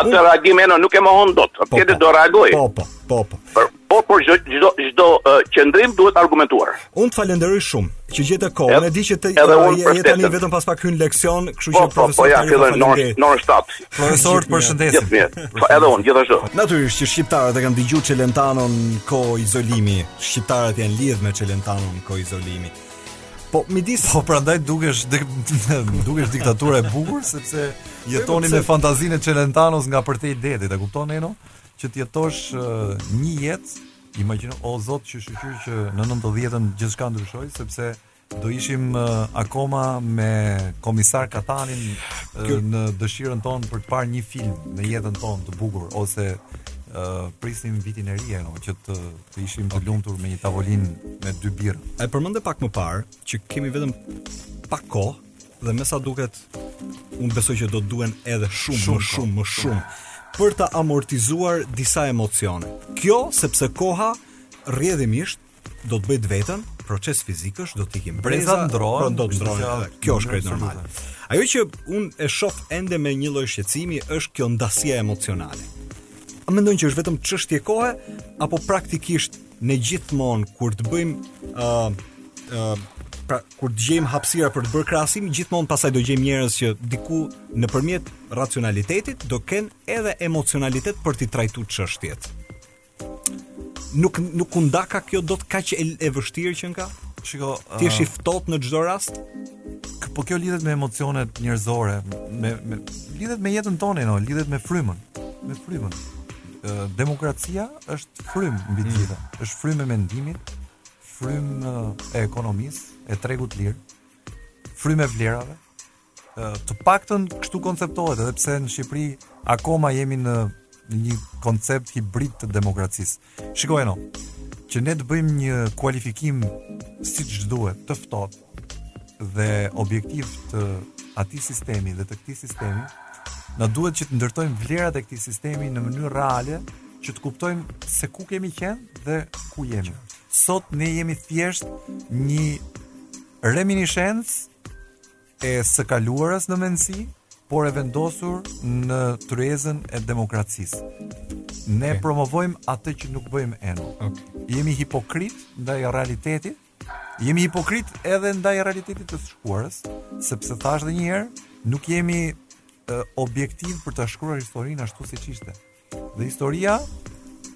Atë reagim Eno nuk e mohon dot. Po, Tjetri po. do reagojë. Po po po po. Por por çdo çdo qëndrim duhet argumentuar. Unë të falënderoj shumë që gjete kohën. E di që të edhe unë për tani vetëm pas pak hyn në leksion, kështu që po, po, po, profesor tani do të ndaj. Në orë 7. Profesor të përshëndesim. Gjithë të mirat. Edhe unë gjithashtu. Natyrisht që shqiptarët e kanë dëgjuar Çelentanon ku izolimi. Shqiptarët janë lidh me Çelentanon ku izolimi. Po midis po prandaj dukej dukej diktatura e bukur sepse jetonim me fantazinë e Çelentanos nga përtej detit, e kupton Eno? Që të jetosh uh, një jetë Imagjino o zot që shyqyr që në 90-ën gjithçka ndryshoi sepse do ishim uh, akoma me komisar Katanin uh, në dëshirën tonë për të parë një film në jetën tonë të bukur ose uh, prisnim vitin e ri Eno, që të të ishim të lumtur me një tavolinë me dy birra. E përmende pak më parë që kemi vetëm pak kohë dhe me sa duket unë besoj që do të duhen edhe shumë shumë më shumë më shumë për të amortizuar disa emocione. Kjo sepse koha rrjedhimisht do të bëjë të vetën proces fizikisht do të ikim breza ndërrohen do të ndërrohen kjo është krejt normale ajo që unë e shoh ende me një lloj shqetësimi është kjo ndasia emocionale a mendon që është vetëm çështje kohe apo praktikisht ne gjithmonë kur të bëjmë ë uh, uh, pra, Kur të gjejmë hapësira për të bërë krahasim, gjithmonë pastaj do gjejmë njerëz që diku nëpërmjet racionalitetit do kenë edhe emocionalitet për t'i trajtuar çështjet. Nuk nuk u ndaka kjo dot kaq e, e vështirë qenka? Shiko, ti je i ftohtë në çdo rast? Po kjo lidhet me emocionet njerëzore, me me lidhet me jetën tonë, Eno, lidhet me frymën, me frymën demokracia është frymë mbi të gjitha. Është frymë e mendimit, frymë e ekonomisë, e tregut të lirë, frymë e vlerave. Të paktën kështu konceptohet edhe pse në Shqipëri akoma jemi në një koncept hibrid të demokracisë. Shiko Eno, që ne të bëjmë një kualifikim siç duhet, të ftohtë dhe objektiv të atij sistemi dhe të këtij sistemi, na duhet që të ndërtojmë vlerat e këtij sistemi në mënyrë reale që të kuptojmë se ku kemi qenë dhe ku jemi. Sot ne jemi thjesht një reminishencë e së kaluarës në mendësi, por e vendosur në tryezën e demokracisë. Ne okay. promovojmë atë që nuk bëjmë ende. Okay. Jemi hipokritë ndaj realitetit. Jemi hipokritë edhe ndaj realitetit të së shkuarës, sepse thashë edhe një herë, nuk jemi objektivë për ta shkruar historinë ashtu siç ishte. Dhe historia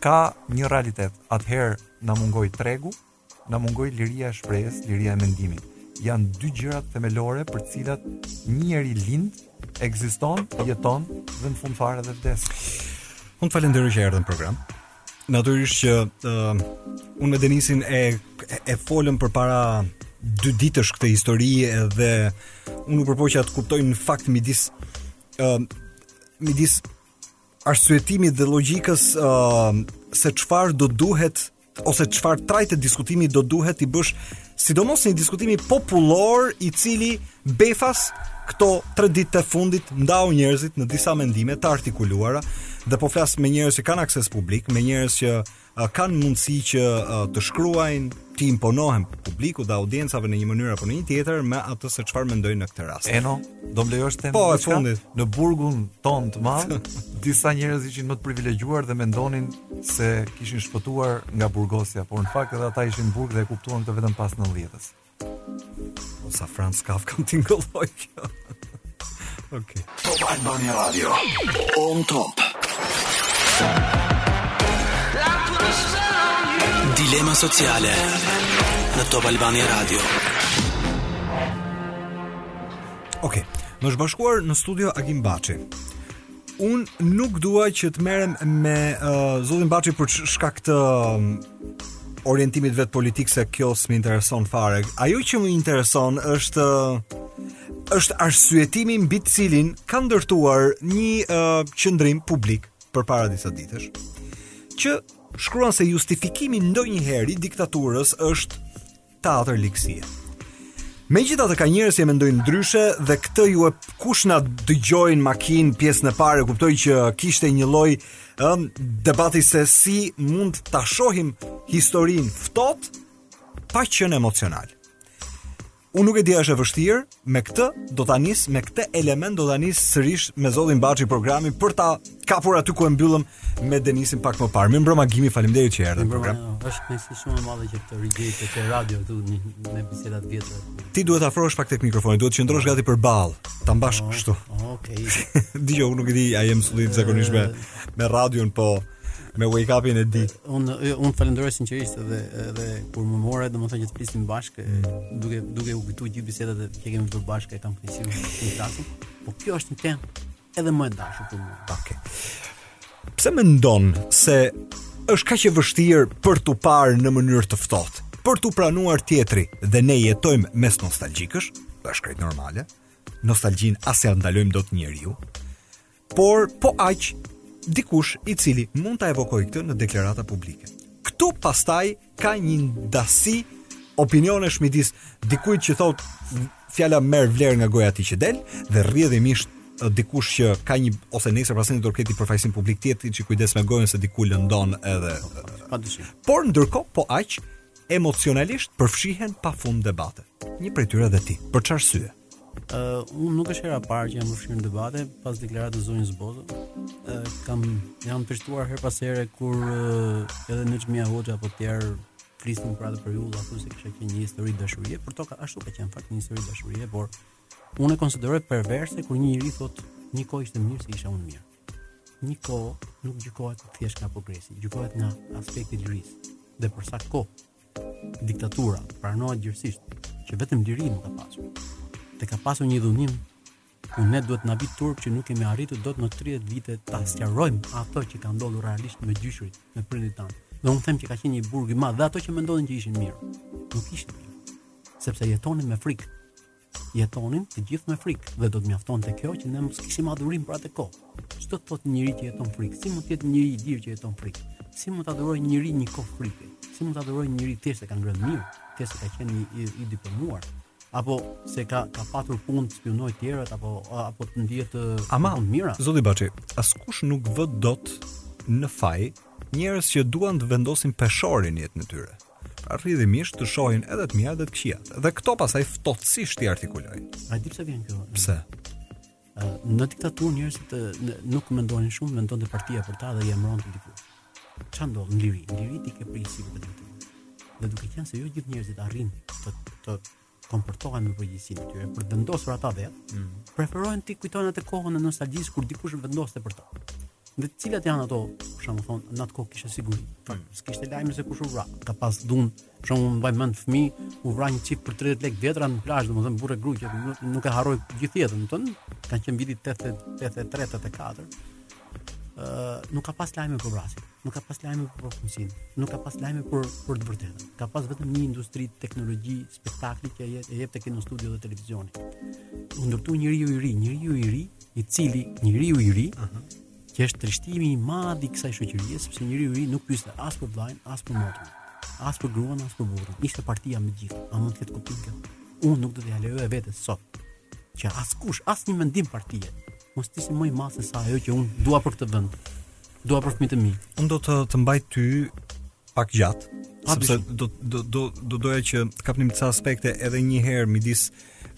ka një realitet. Atëherë na mungoi tregu, na mungoi liria e shprehjes, liria e mendimit. Janë dy gjërat themelore për të cilat një njeri lind ekziston, jeton dhe në fund fare dhe vdes. Unë të falenderoj që erdhe në program. Natyrisht që uh, unë me Denisin e e folëm përpara dy ditësh këtë histori edhe unë u përpoqja të kuptoj në fakt midis uh, midis arsyetimit dhe logjikës uh, se çfarë do duhet ose çfarë trajte diskutimi do duhet t'i bësh sidomos një diskutimi popullor i cili befas këto tre ditë të fundit ndau njerëzit në disa mendime të artikuluara dhe po flas me njerëz që kanë akses publik, me njerëz që kanë mundësi që të shkruajnë, t'i imponohen publikut dhe audiencave në një mënyrë apo në një tjetër me atë se çfarë mendojnë në këtë rast. Eno, do më lejosh të them po, e fundit. në burgun tonë të madh, disa njerëz ishin më të privilegjuar dhe mendonin se kishin shpëtuar nga burgosja, por në fakt edhe ata ishin në burg dhe e kuptuan këtë vetëm pas 90-s. O sa Franz Kafka më tingëlloi kjo. Okej. Top Albania Radio. On top. Dilema sociale në Top Albania Radio. Okej. Më është bashkuar në studio Agim Baçi. Un nuk dua që të merrem me uh, zotin Baçi për shkak të um, orientimit të vet politik se kjo s'më intereson fare. Ajo që më intereson është është arsyetimi mbi të cilin ka ndërtuar një uh, qëndrim publik përpara disa ditësh që shkruan se justifikimi ndonjëherë i diktaturës është Teatër ligësie. Megjithatë ka njerëz që mendojnë ndryshe dhe këtë ju kush na dëgjon në makinë pjesën e parë, e kuptoi që kishte një lloj um, debati se si mund ta shohim historinë ftohtë pa qenë emocional. Unë nuk e di a është e vështirë, Me këtë do ta nis me këtë element do ta nis sërish me zotin Baçi programin për ta kapur aty ku e mbyllëm me Denisin pak më parë. Mirëmbrëma Gimi, faleminderit që erdhe në program. Është kënaqësi shumë e madhe që të rigjej të te radio këtu në biseda të vjetra. Ti duhet të afrohesh pak tek mikrofoni, duhet të qëndrosh gati përballë, ta mbash oh, kështu. Okej. Okay. Di, jo, unë nuk e di a jem sullim zakonisht me me radion, po me wake up-in e ditë. Un un falenderoj sinqerisht edhe edhe kur më morë domethënë që të flisim bashkë duke duke u kujtuar gjithë bisedat që kemi bërë bashkë e kam kënaqësinë të flasim. Po kjo është një temë edhe më e dashur për mua. Okej. Okay. Pse mendon se është kaq e vështirë për t'u parë në mënyrë të ftohtë, për t'u pranuar tjetri dhe ne jetojmë mes nostalgjikësh, është krejt normale. Nostalgjinë s'ia ndalojmë dot njeriu. por po aq dikush i cili mund ta evokojë këtë në deklarata publike. Këtu pastaj ka një ndasi opinionesh midis dikujt që thotë fjala merr vlerë nga goja e atij që del dhe rrjedhimisht dikush që ka një ose nesër pas një dorketi për fajsin publik tjetër që kujdes me gojën se diku lëndon edhe padyshim. Por ndërkohë po aq emocionalisht përfshihen pafund debate. Një prej tyre dhe ti. Për çfarë Uh, unë nuk është hera e parë që jam përfshirë në debate pas deklaratës së zonjës Bozo. Uh, kam jam përshtuar herë pas here kur uh, edhe Nexhmije Hoxha apo të tjerë flisnin për atë periudhë, ashtu se kishte qenë një histori dashurie, por to ka ashtu ka qenë në fakt një histori dashurie, por unë e konsideroj perverse kur një njeri thotë një kohë ishte mirë se isha unë mirë. Një kohë nuk gjykohet thjesht nga progresi, gjykohet nga aspekti i lirisë dhe për sa kohë Diktatura pranohet gjerësisht që vetëm liri nuk ka pasur. Dhe ka pasur një dhunim ku ne duhet të na vijë turp që nuk kemi arritur dot në 30 vite ta sqarojmë ato që ka ndodhur realisht me gjyshërit, me prindërit tanë. Dhe unë them që ka qenë një burg i madh dhe ato që mendonin që ishin mirë, nuk ishin mirë, sepse jetonin me frikë. jetonin të gjithë me frikë dhe do të mjaftonte kjo që ne mos kishim adhurim për atë kohë. Ç'do të thotë njeri që jeton në frikë, si mund të jetë njeri i lirë që jeton në frikë? Si mund të adhurojë njeri një kohë frike? Si mund të adhurojë njeri thjesht se ka ngrënë mirë, thjesht se ka qenë i, i diplomuar? apo se ka ka patur punë të spiunojë të tjerët apo apo të ndihet të Ama, mira. Zoti Baçi, askush nuk vë dot në faj njerëz që duan të vendosin në peshore jetën e tyre. rrjedhimisht të shohin edhe të mirat dhe të këqijat. Dhe këto pastaj ftohtësisht t'i artikulojnë. A di pse vjen kjo? Pse? Në diktaturë njerëzit nuk mendonin shumë, mendonte partia për ta dhe i emëronte diku. Çfarë ndodh në liri? Në liri ti ke prisi për të Dhe duke qenë se jo gjithë njerëzit arrijnë të të të konfrontohen me përgjegjësinë e tyre për të vendosur ata vetë, mm -hmm. preferojnë të kujtojnë atë kohën e nostalgjisë kur dikush vendoste për ta. Dhe cilat janë ato, për shembull, thonë, në atë kohë kishte siguri. Po, mm. s'kishte lajm se kush u vra. Ka pas dhunë, për shembull, unë mbaj mend fëmijë, u vra një çift për 30 lekë të vjetra në plazh, domethënë burrë grua, nuk, nuk e harroj gjithë jetën, domethënë, kanë qenë vitet 83-84. Ëh, uh, nuk ka pas lajme për vrasje. Nuk ka pas lajme për korrupsionin. Nuk ka pas lajme për për të vërtetën. Ka pas vetëm një industri teknologji, spektakli që jepej tek Kinostudio dhe televizioni. U ndërtu njeriu i ri, njeriu i ri, i cili njeriu i ri, uh -huh. që është trishtimi i madh i kësaj shoqërie, sepse njeriu i ri nuk pyeste as për vllain, as për motrën, as për gruan, as për burrin. Ishte partia mbi të gjithë. A mund të ketë kuptim kjo? Unë nuk do të ia lejoja vetes sot që askush, asnjë mendim partie, mos të ishte më i madh se sa ajo që unë dua për këtë vend dua për fëmijët e mi. Unë do të të mbaj ty pak gjatë, sepse do do do do doja që të kapnim disa aspekte edhe një herë midis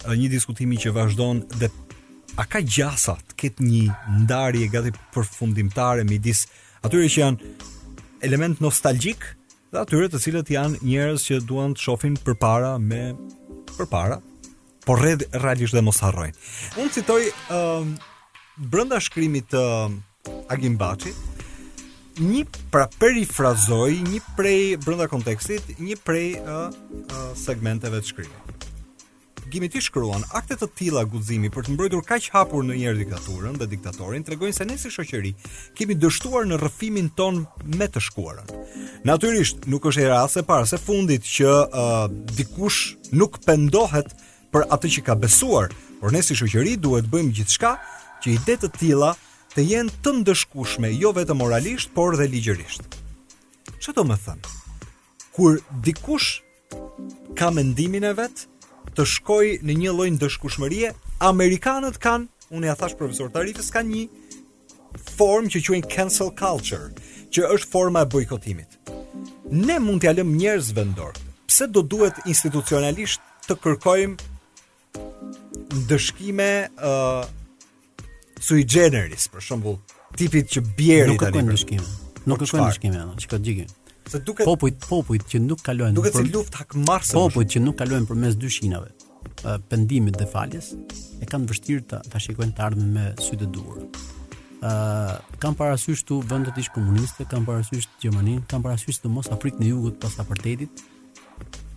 një diskutimi që vazhdon dhe a ka gjasa të ketë një ndarje gati përfundimtare midis atyre që janë elementë nostalgjikë dhe atyre të cilët janë njerëz që duan të shohin përpara me përpara Por realisht dhe mos harrojnë. Unë citoj ë um, brenda shkrimit të um, Agim Baçit, një pra perifrazoj një prej brenda kontekstit, një prej ë uh, uh, segmenteve të shkrimit. Gimi ti shkruan, akte të tilla guximi për të mbrojtur kaq hapur në një diktaturën dhe diktatorin tregojnë se ne si shoqëri kemi dështuar në rrëfimin tonë me të shkuarën. Natyrisht, nuk është hera as e parë as e fundit që uh, dikush nuk pendohet për atë që ka besuar, por ne si shoqëri duhet të bëjmë gjithçka që ide të tilla të jenë të ndëshkueshme jo vetëm moralisht, por dhe ligjërisht. Ç'do me thënë? Kur dikush ka mendimin e vet të shkojë në një lloj ndëshkueshmërie, amerikanët kanë, unë ia thashë profesor Tarifës, kanë një formë që quajnë cancel culture, që është forma e bojkotimit. Ne mund t'ia lëmë njerëzve në dorë. Pse do duhet institucionalisht të kërkojmë ndëshkime ë uh, sui generis, për shembull, tipit që bëre ti tani. Nuk kërkojnë ndëshkim. Nuk kërkojnë ndëshkim, s'ka lidhje. Se duket popujt, popujt që nuk kalojnë. Duket si luftë hakmarrëse. Popujt që nuk kalojnë përmes dy shinave. uh, pendimit dhe faljes, e kanë vështirë ta ta shikojnë të ardhmen me sytë e duhur. ë uh, kam parasysh këtu vendet ish komuniste, kam parasysh Gjermaninë, kam parasysh sidomos Afrikën e Jugut pas apartheidit,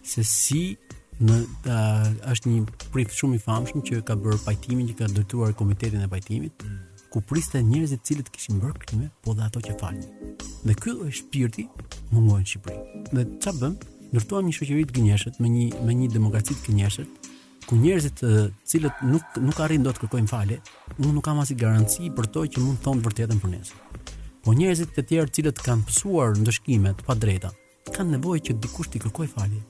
se si në uh, është një prift shumë i famshëm që ka bërë pajtimin që ka drejtuar komitetin e pajtimit. Mm ku priste njerëzit të cilët kishin bërë krime, po dhe ato që falnin. Dhe ky lloj shpirti mungoi në Shqipëri. Dhe ça bëmë? Ndërtuam një shoqëri të gënjeshtërt me një me një demokraci të gënjeshtërt, ku njerëzit të cilët nuk nuk arrijnë dot të kërkojnë falje, unë nuk kam asnjë garanci për to që mund të thonë të vërtetën për nesër. Po njerëzit të tjerë të cilët kanë pësuar ndëshkime të padrejta, kanë nevojë që dikush t'i kërkojë falje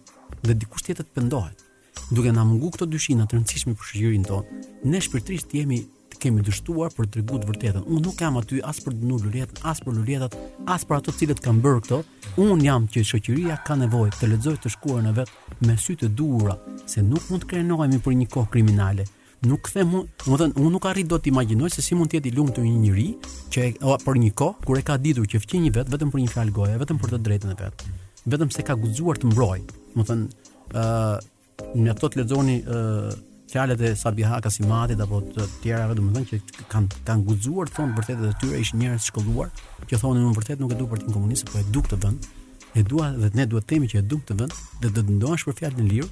dhe dikush tjetër të pendohet. Duke na mungu këto dy shina të rëndësishme për shoqërinë tonë, ne shpirtërisht jemi të kemi dështuar për të treguar të vërtetën. Unë nuk jam aty as për të dënuar Luljetën, as për Luljetat, as për ato të cilët kanë bërë këto. Unë jam që shoqëria ka nevojë të lexojë të shkuarën e vet me sy të duhura, se nuk mund të krenohemi për një kohë kriminale. Nuk them unë, domethënë, unë nuk arrij dot të imagjinoj se si mund të jetë i lumtur një njeri që e, o, për një kohë kur e ka ditur që fqinji i vet vetëm për një fjalë goje, vetëm për të drejtën e vet. Vetëm se ka guxuar të mbrojë. Domethënë, Ë uh, mjafton të lexoni ë uh, fjalët e Sabiha Kasimatit apo të tjerave, domethënë që kanë kanë guxuar të thonë të vërtetat e tyre, ishin njerëz të shkolluar, që thonë unë vërtet nuk e dua partinë komuniste, por e du këtë vend. E dua dhe ne duhet të themi që e du këtë vend dhe do të ndohesh për fjalën e lirë.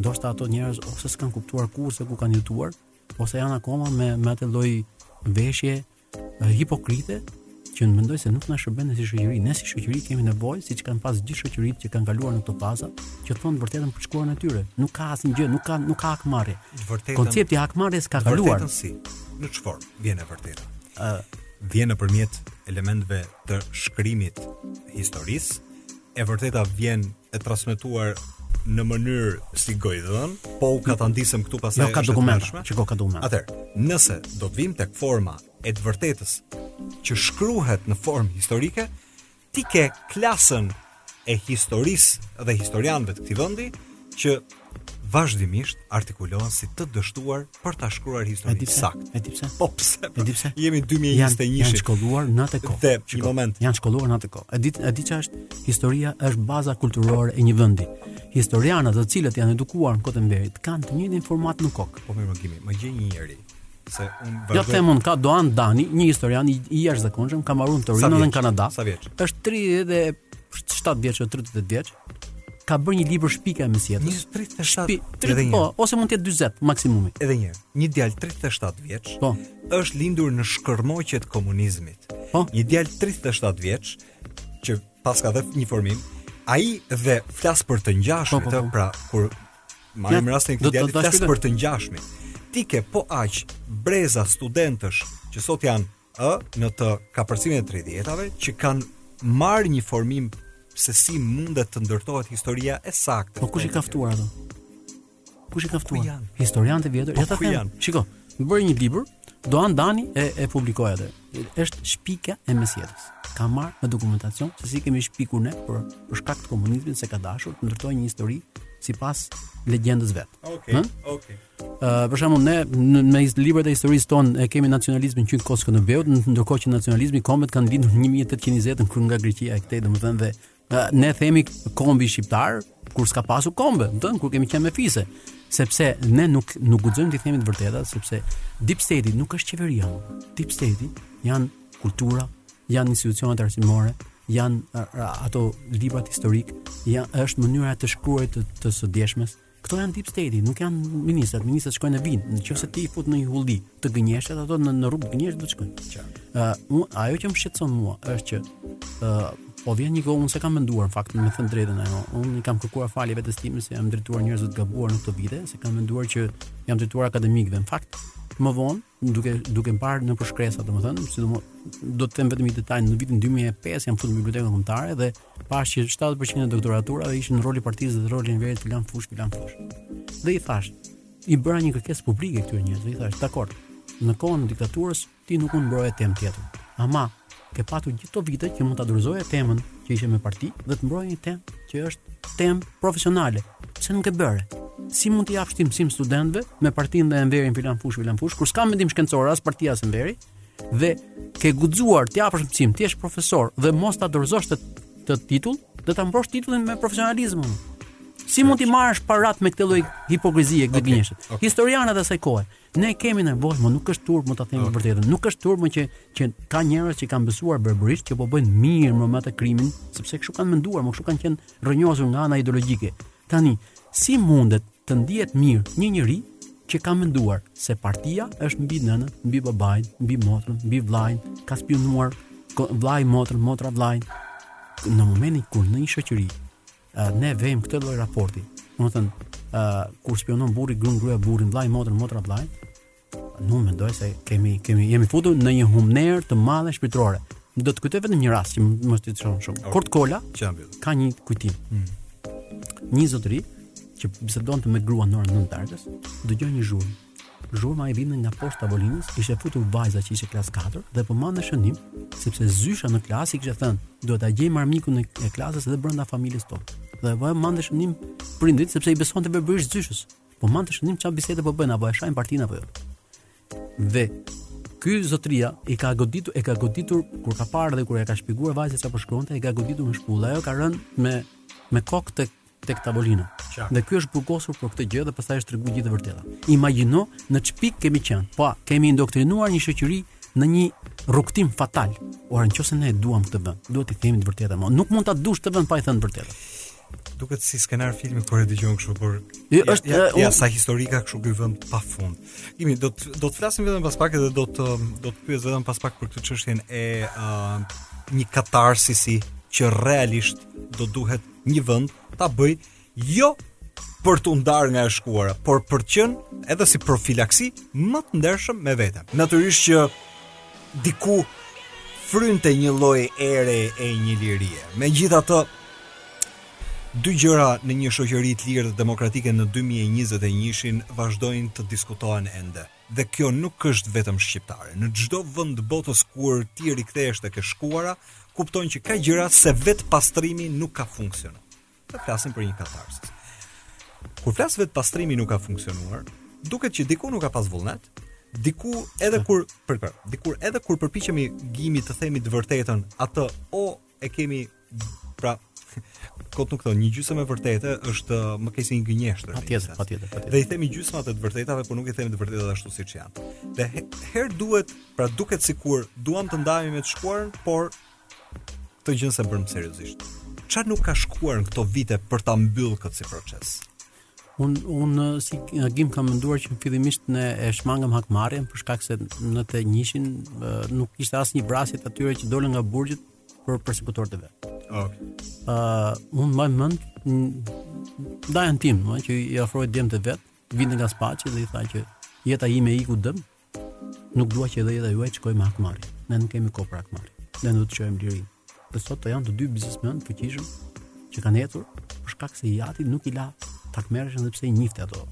Ndoshta ato njerëz ose s'kan kuptuar kurrë se ku kanë jetuar, ose janë akoma me me atë lloj veshje hipokrite që unë mendoj se nuk na shërben si shoqëri. Ne si shoqëri kemi nevojë, siç kanë pas gjithë shoqëritë që kanë kaluar në këto faza, që thonë të vërtetën për shkuarën e tyre. Nuk ka asnjë gjë, nuk ka nuk ka hakmarrje. Vërtetën. Koncepti i hakmarrjes ka kaluar. Vërtetën si? Në çfarë vjen e vërteta? Ë uh, vjen nëpërmjet elementëve të shkrimit të historisë. E vërteta vjen e transmetuar në mënyrë si gojëdhënë, po u katandisem këtu pastaj. Jo, ka dokumente, që ka dokumente. Atëherë, nëse do të vijmë tek forma e të vërtetës që shkruhet në formë historike, ti ke klasën e historisë dhe historianëve të këtij vendi që vazhdimisht artikulohen si të dështuar për ta shkruar historinë saktë. E di pse? Po pse? E di pse? Jemi 2021. Janë shkolluar në atë kohë. Një moment. Janë shkolluar në atë kohë. E di e di çfarë është? Historia është baza kulturore e një vendi. Historianët, të cilët janë edukuar në kohë t'Enverit, kanë të njëjtin format në kokë. Po mirë, më gjej, më gjej një njeri se un vazhdoj. Jo them un ka Doan Dani, një historian i, i jashtëzakonshëm, ka mbaruar në Torino dhe në Kanada. Sa vjeç? Është 37 vjeç ose 30 vjeç. Ka bërë një libër Shpikja e Mesjetës. 37 edhe një. Po, ose mund të jetë 40 maksimumi. Edhe një. Një djalë 37 vjeç. Po. Është lindur në shkërmoqjet e komunizmit. Po. Një djalë 37 vjeç që paska dhe një formim, ai dhe flas për të ngjashmit, po, po, po. pra kur Marrim rastin e këtij djali të flasë për të ngjashmit. Ti ke po aq breza studentësh që sot janë ë në të kapërcimin e 30-tave që kanë marrë një formim se si mundet të ndërtohet historia e saktë. Po kush i ka ftuar ato? Kush i ka ftuar? Historianët e vjetër, po, ja ta them. Shiko, bëri një libër Doan Dani e, e publikoi atë. Është Shpikja e Mesjetës. Ka marrë me dokumentacion se si kemi shpikur ne për për shkak të komunizmit se ka dashur të ndërtojë një histori sipas legjendës vet. Okej. Okay, Okej. Okay. Uh, për shembull ne në, në librat e historisë tonë e kemi nacionalizmin që kohës Skënderbeut, ndërkohë që nacionalizmi kombet kanë lindur në 1820 në kry nga Greqia e këtej, domethënë dhe Ne themi kombi shqiptar kur s'ka pasur kombe, domethënë kur kemi qenë me fise, sepse ne nuk nuk guxojmë t'i themi të vërtetat, sepse deep state nuk është qeveria. Deep state janë kultura, janë institucionet arsimore, janë ato librat historikë, janë është mënyra e të shkruarit të, të së djeshmes, Këto janë deep state, nuk janë ministrat, ministrat shkojnë e vijnë. Në qoftë se ti i fut në një hulli të gënjeshtërt, ato në në rrugë të gënjeshtërt do të shkojnë. Qartë. Ë, uh, ajo që më shqetëson mua është që ë uh, po vjen një kohë unë s'e kam menduar në fakt, me thënë të drejtën ajo. Unë i kam kërkuar falje vetes time se i jam drejtuar njerëzve të gabuar në këto vite, se kam menduar që i jam drejtuar akademikëve. Në fakt, më vonë duke duke parë nëpër shkresa, domethënë, sidomos do të them vetëm një detaj, në vitin 2005 jam futur në bibliotekën kombëtare dhe pashë që 70% e doktoraturave ishin roli i partisë dhe roli i Enverit filan fushë, filan fushë. Dhe i thashë, i bëra një kërkesë publike këtyre njerëzve, i thashë, dakord. Në kohën e diktaturës ti nuk mund mbroje temë tjetër. Ama Ke patur gjithë këto vite që mund ta dorëzoje temën që ishe me parti dhe të mbroje një temë që është temë profesionale. Pse nuk e bëre? Si mund t'i japësh ti mësim studentëve me partinë dhe Enverin filan fushë filan fushë, kur s'ka mendim shkencor as partia as Enveri dhe ke guxuar të japësh mësim, ti je profesor dhe mos ta dorëzosh atë, atë titull, dhe ta mbrosh titullin me profesionalizëm. Si mund të marrësh paratë me këtë lloj hipokrizie këtë okay. gënjeshtër? Okay. Historianët e asaj kohe. Ne kemi nevojë, mo, nuk është turp mo ta themi okay. të vërtetën. Nuk është turp mo që që ka njerëz që kanë besuar verbërisht që po bëjnë mirë mo me atë krimin, sepse kështu kanë menduar, mo, kështu kanë qenë rrënjosur nga ana ideologjike. Tani, si mundet të ndihet mirë një njeri që ka menduar se partia është mbi nënën, mbi babain, mbi motrën, mbi vllain, ka spionuar vllai motrën, motra vllain. Në momentin kur në një shoqëri Uh, ne vemë këtë lloj raporti. Domethënë, uh, kur spionon burri grun gruaja burrin, vllai motrën motra vllai, unë mendoj se kemi kemi jemi futur në një humner të madhe shpirtërore. Do të kujtoj vetëm një rast që më trishton shumë. Okay. Kurt Kola ka një kujtim. Mm. Një zotëri që bisedonte me gruan në orën 9 të darkës, dëgjoi një zhurmë. Zhurma i vinte nga poshtë tavolinës ishte futur vajza që ishte klasë katër dhe po mbante shënim sepse zysha në klasë i kishte thënë duhet ta gjejmë armikun e klasës edhe brenda familjes sonë. Dhe po mbante shënim prindërit sepse i besonte verbërisht zyshës. Po mbante shënim çfarë bisede po bëjnë apo e shajnë partinë apo jo. Dhe ky zotria i ka goditur e ka goditur kur ka parë dhe kur e ka shpjeguar vajza se çfarë po shkruante, e ka goditur me shpullë. Ajo ka rënë me me kokë tek tek tavolina. Qartë. Dhe ky është burgosur për këtë gjë dhe pastaj është treguar gjithë e vërteta. Imagjino në ç'pikë kemi qenë. Po, kemi indoktrinuar një shoqëri në një rrugëtim fatal. Ora, nëse ne e duam këtë vend, duhet të themi të vërtetën. Mo. Nuk mund ta duash këtë vend pa i thënë të vërtetën. Duket si skenar filmi kur e dëgjon kështu, por e, është ja, ja, ja sa histori ka kështu ky vend të pafund. Gimi do të do të flasim vetëm pas pak edhe do të do të pyes vetëm pas pak për këtë çështjen e uh, një katarsisi që realisht do duhet një vend ta bëjë jo për t'u ndarë nga e shkuara, por për të qenë edhe si profilaksi më të ndershëm me veten. Natyrisht që diku frynte një lloj ere e një lirie. Megjithatë, Dy gjëra në një shoqëri të lirë dhe demokratike në 2021-shin vazhdojnë të diskutohen ende. Dhe kjo nuk është vetëm shqiptare, në çdo vend të botës kur ti rikthehesh tek e shkuara, kupton që ka gjëra se vetëpastrimi nuk ka funksionuar. Të flasim për një katarsis. Kur flas vetëpastrimi nuk ka funksionuar, duket që diku nuk ka pas vullnet, diku edhe kur për diku edhe kur përpiqemi Gimi të themi të vërtetën, atë o e kemi pra kot nuk thon, një gjysmë e vërtetë është më keq se një gënjeshtër. Patjetër, patjetër, patjetër. Dhe i themi gjysma të vërtetave, por nuk i themi të vërtetat ashtu siç janë. Dhe herë duhet, pra duket sikur duam të ndahemi me të shkuarën, por këtë gjë s'e bëmë seriozisht. Çfarë nuk ka shkuar në këto vite për ta mbyll këtë si proces? Un un si Agim kam menduar që fillimisht ne e shmangëm hakmarrjen për shkak se në 91-shin nuk kishte asnjë vrasje të atyre që dolën nga burgjet për persekutorët e vet. Okej. Ë uh, un mbaj mend dajën tim, më që i afroi djemtë e vet, vinte nga Spaçi dhe i tha që jeta ime iku dëm, Nuk dua që edhe jeta juaj të shkojë me hakmarrje. Ne nuk kemi kohë për hakmarrje. Ne do të gëzojmë lirinë. Dhe sot të janë të dy biznesmenë të fuqishëm që kanë ecur për shkak se jati nuk i la të hakmerreshin edhe pse i njifte ato,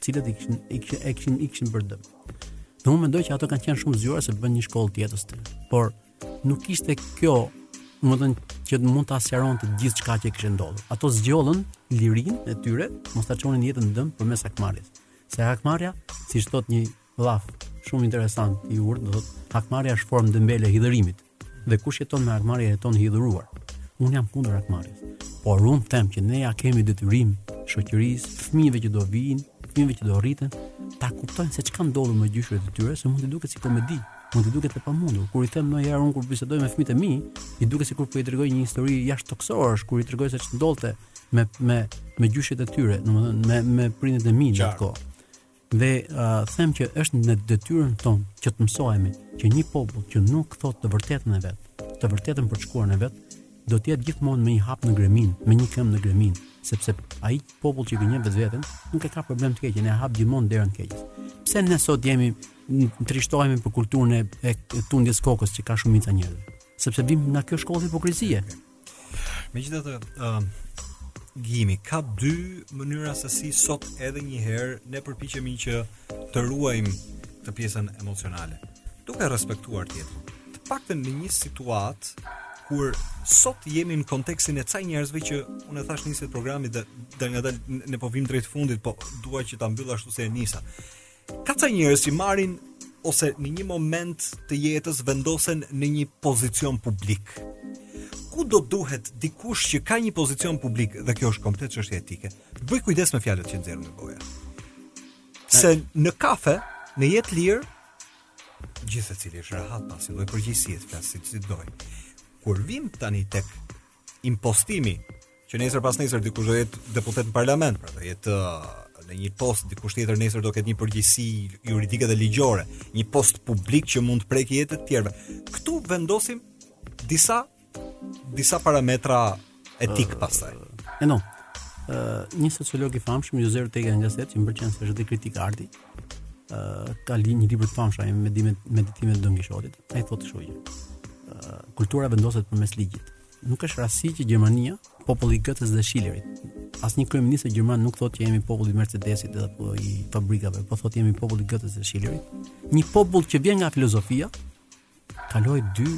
të cilët i kishin i kishin e kishin i kishin për dëm. Dhe unë mendoj që ato kanë qenë shumë zgjuar se të bënë një shkollë tjetër Por nuk ishte kjo, domethënë që të mund ta sqaronte të gjithë çka që kishte ndodhur. Ato zgjodhën lirinë e tyre, mos ta çonin jetën në dëm përmes hakmarrjes. Se hakmarrja, siç thot një llaf shumë interesant i urtë, do thotë hakmarrja është forma dembele e hidhërimit. Dhe kush jeton me hakmarrje jeton i hidhëruar. Unë jam kundër hakmarrjes. Por unë them që ne ja kemi detyrim shoqërisë, fëmijëve që do vijnë, fëmijëve që do rriten, ta kuptojnë se çka ndodhur me gjyshërit e tyre, se mund të duket si komedi, mund të duket e pamundur. Kur i them ndonjëherë unë kur bisedoj me fëmijët e mi, i duket sikur po i tregoj një histori jashtë tokësore, kur i tregoj se ç'ndodhte me me me gjyshit e tyre, domethënë me me prindit e mi në atë kohë. Dhe uh, them që është në detyrën tonë që të mësohemi që një popull që nuk thotë të vërtetën e vet, të vërtetën për të shkuarën e vet, do të jetë gjithmonë me një hap në greminë, me një këmbë në greminë, sepse ai popull që gënjen vetveten nuk e ka problem të keqen, e hap gjithmonë derën të keqes. Pse ne sot jemi trishtohemi për kulturën e, e tundjes kokës që ka shumica e njerëzve? Sepse vijmë nga kjo shkollë hipokrizie. Megjithatë, ë uh, Gimi ka dy mënyra se si sot edhe një herë ne përpiqemi që të ruajmë këtë pjesën emocionale, duke respektuar tjetrin. Të paktën në një situatë kur sot jemi në kontekstin e ca njerëzve që unë e thashë në nisje të programit dhe dalëngadalë ne po vijmë drejt fundit, po dua që ta mbyll ashtu si e nisa. Ka ca njerëz që marrin ose në një moment të jetës vendosen në një pozicion publik. Ku do duhet dikush që ka një pozicion publik dhe kjo është komplet çështje etike, të bëjë kujdes me fjalët që nxjerr nga goja. Se në kafe, në jetë të lirë, gjithsecili është rahat pa asnjë lloj përgjegjësie të flasë si të dojë. Kur vijmë tani tek impostimi që nesër pasnesër dikush do jetë deputet në parlament, pra do jetë uh, në një post dikush tjetër nesër do ketë një përgjegjësi juridike dhe ligjore, një post publik që mund të prekë jetën e të tjerëve. Këtu vendosim disa disa parametra etikë uh, pastaj. E no. Ë, uh, një sociolog i famshëm, José Ortega y Gasset, që më pëlqen se është dhe kritik arti, ë uh, ka një libër të famshëm ai Meditimet, Meditimet e Don Kishotit. Ai thotë kështu që uh, kultura vendoset përmes ligjit. Nuk është rastësi që Gjermania, populli i Gëtes dhe Shilerit, asnjë kryeministër gjerman nuk thotë që jemi popull i Mercedesit dhe apo i fabrikave, po thotë jemi populli i Gëtes dhe Shilerit. Një popull që vjen nga filozofia, kaloi dy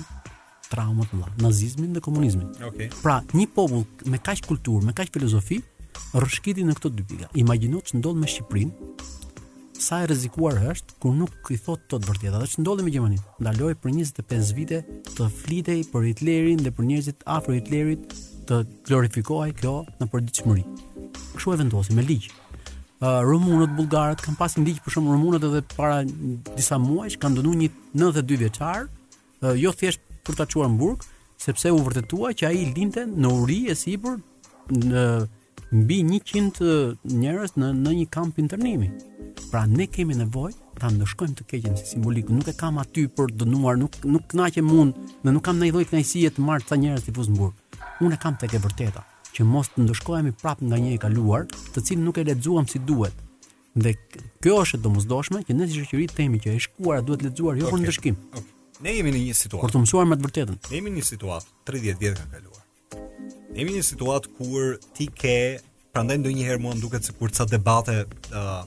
trauma të mëdha, nazizmin dhe komunizmin. Okej. Okay. Pra, një popull me kaq kulturë, me kaq filozofi, rrëshkiti në këto dy pika. Imagjino ç'ndodh me Shqipërinë, sa e rrezikuar është kur nuk i thotë këto të vërteta. Dhe ç'ndodhi me Gjermaninë, ndaloi për 25 vite të flitej për Hitlerin dhe për njerëzit afër Hitlerit të glorifikohej kjo në përditshmëri. Kështu e vendosi me ligj. rumunët, bullgarët kanë pas një ligj për shumë rumunët edhe para disa muajsh kanë dënuar një 92 vjeçar, jo thjesht për ta çuar në burg, sepse u vërtetua që ai linte në uri e sipër në mbi 100 njerëz në në një kamp internimi. Pra ne kemi nevojë ta ndëshkojmë të keqen si simbolikë. Nuk e kam aty për dënuar, nuk nuk kënaqem unë, dhe nuk kam ndonjë lloj kënaqësie të marr ca njerëz t'i fus në burg. Unë e kam tek e vërteta. që mos të ndëshkohemi prapë nga një e kaluar, të cilën nuk e lexuam si duhet. Dhe kjo është e domosdoshme që ne si shoqëri të themi që e shkuara duhet lexuar jo okay. për ndëshkim. Okay. Ne jemi në një situatë. Për të mësuar me të vërtetën. Ne jemi në një situatë 30 vjet kanë kaluar. Ne jemi në një situatë kur ti ke prandaj ndonjëherë mua duket sikur ca debate uh,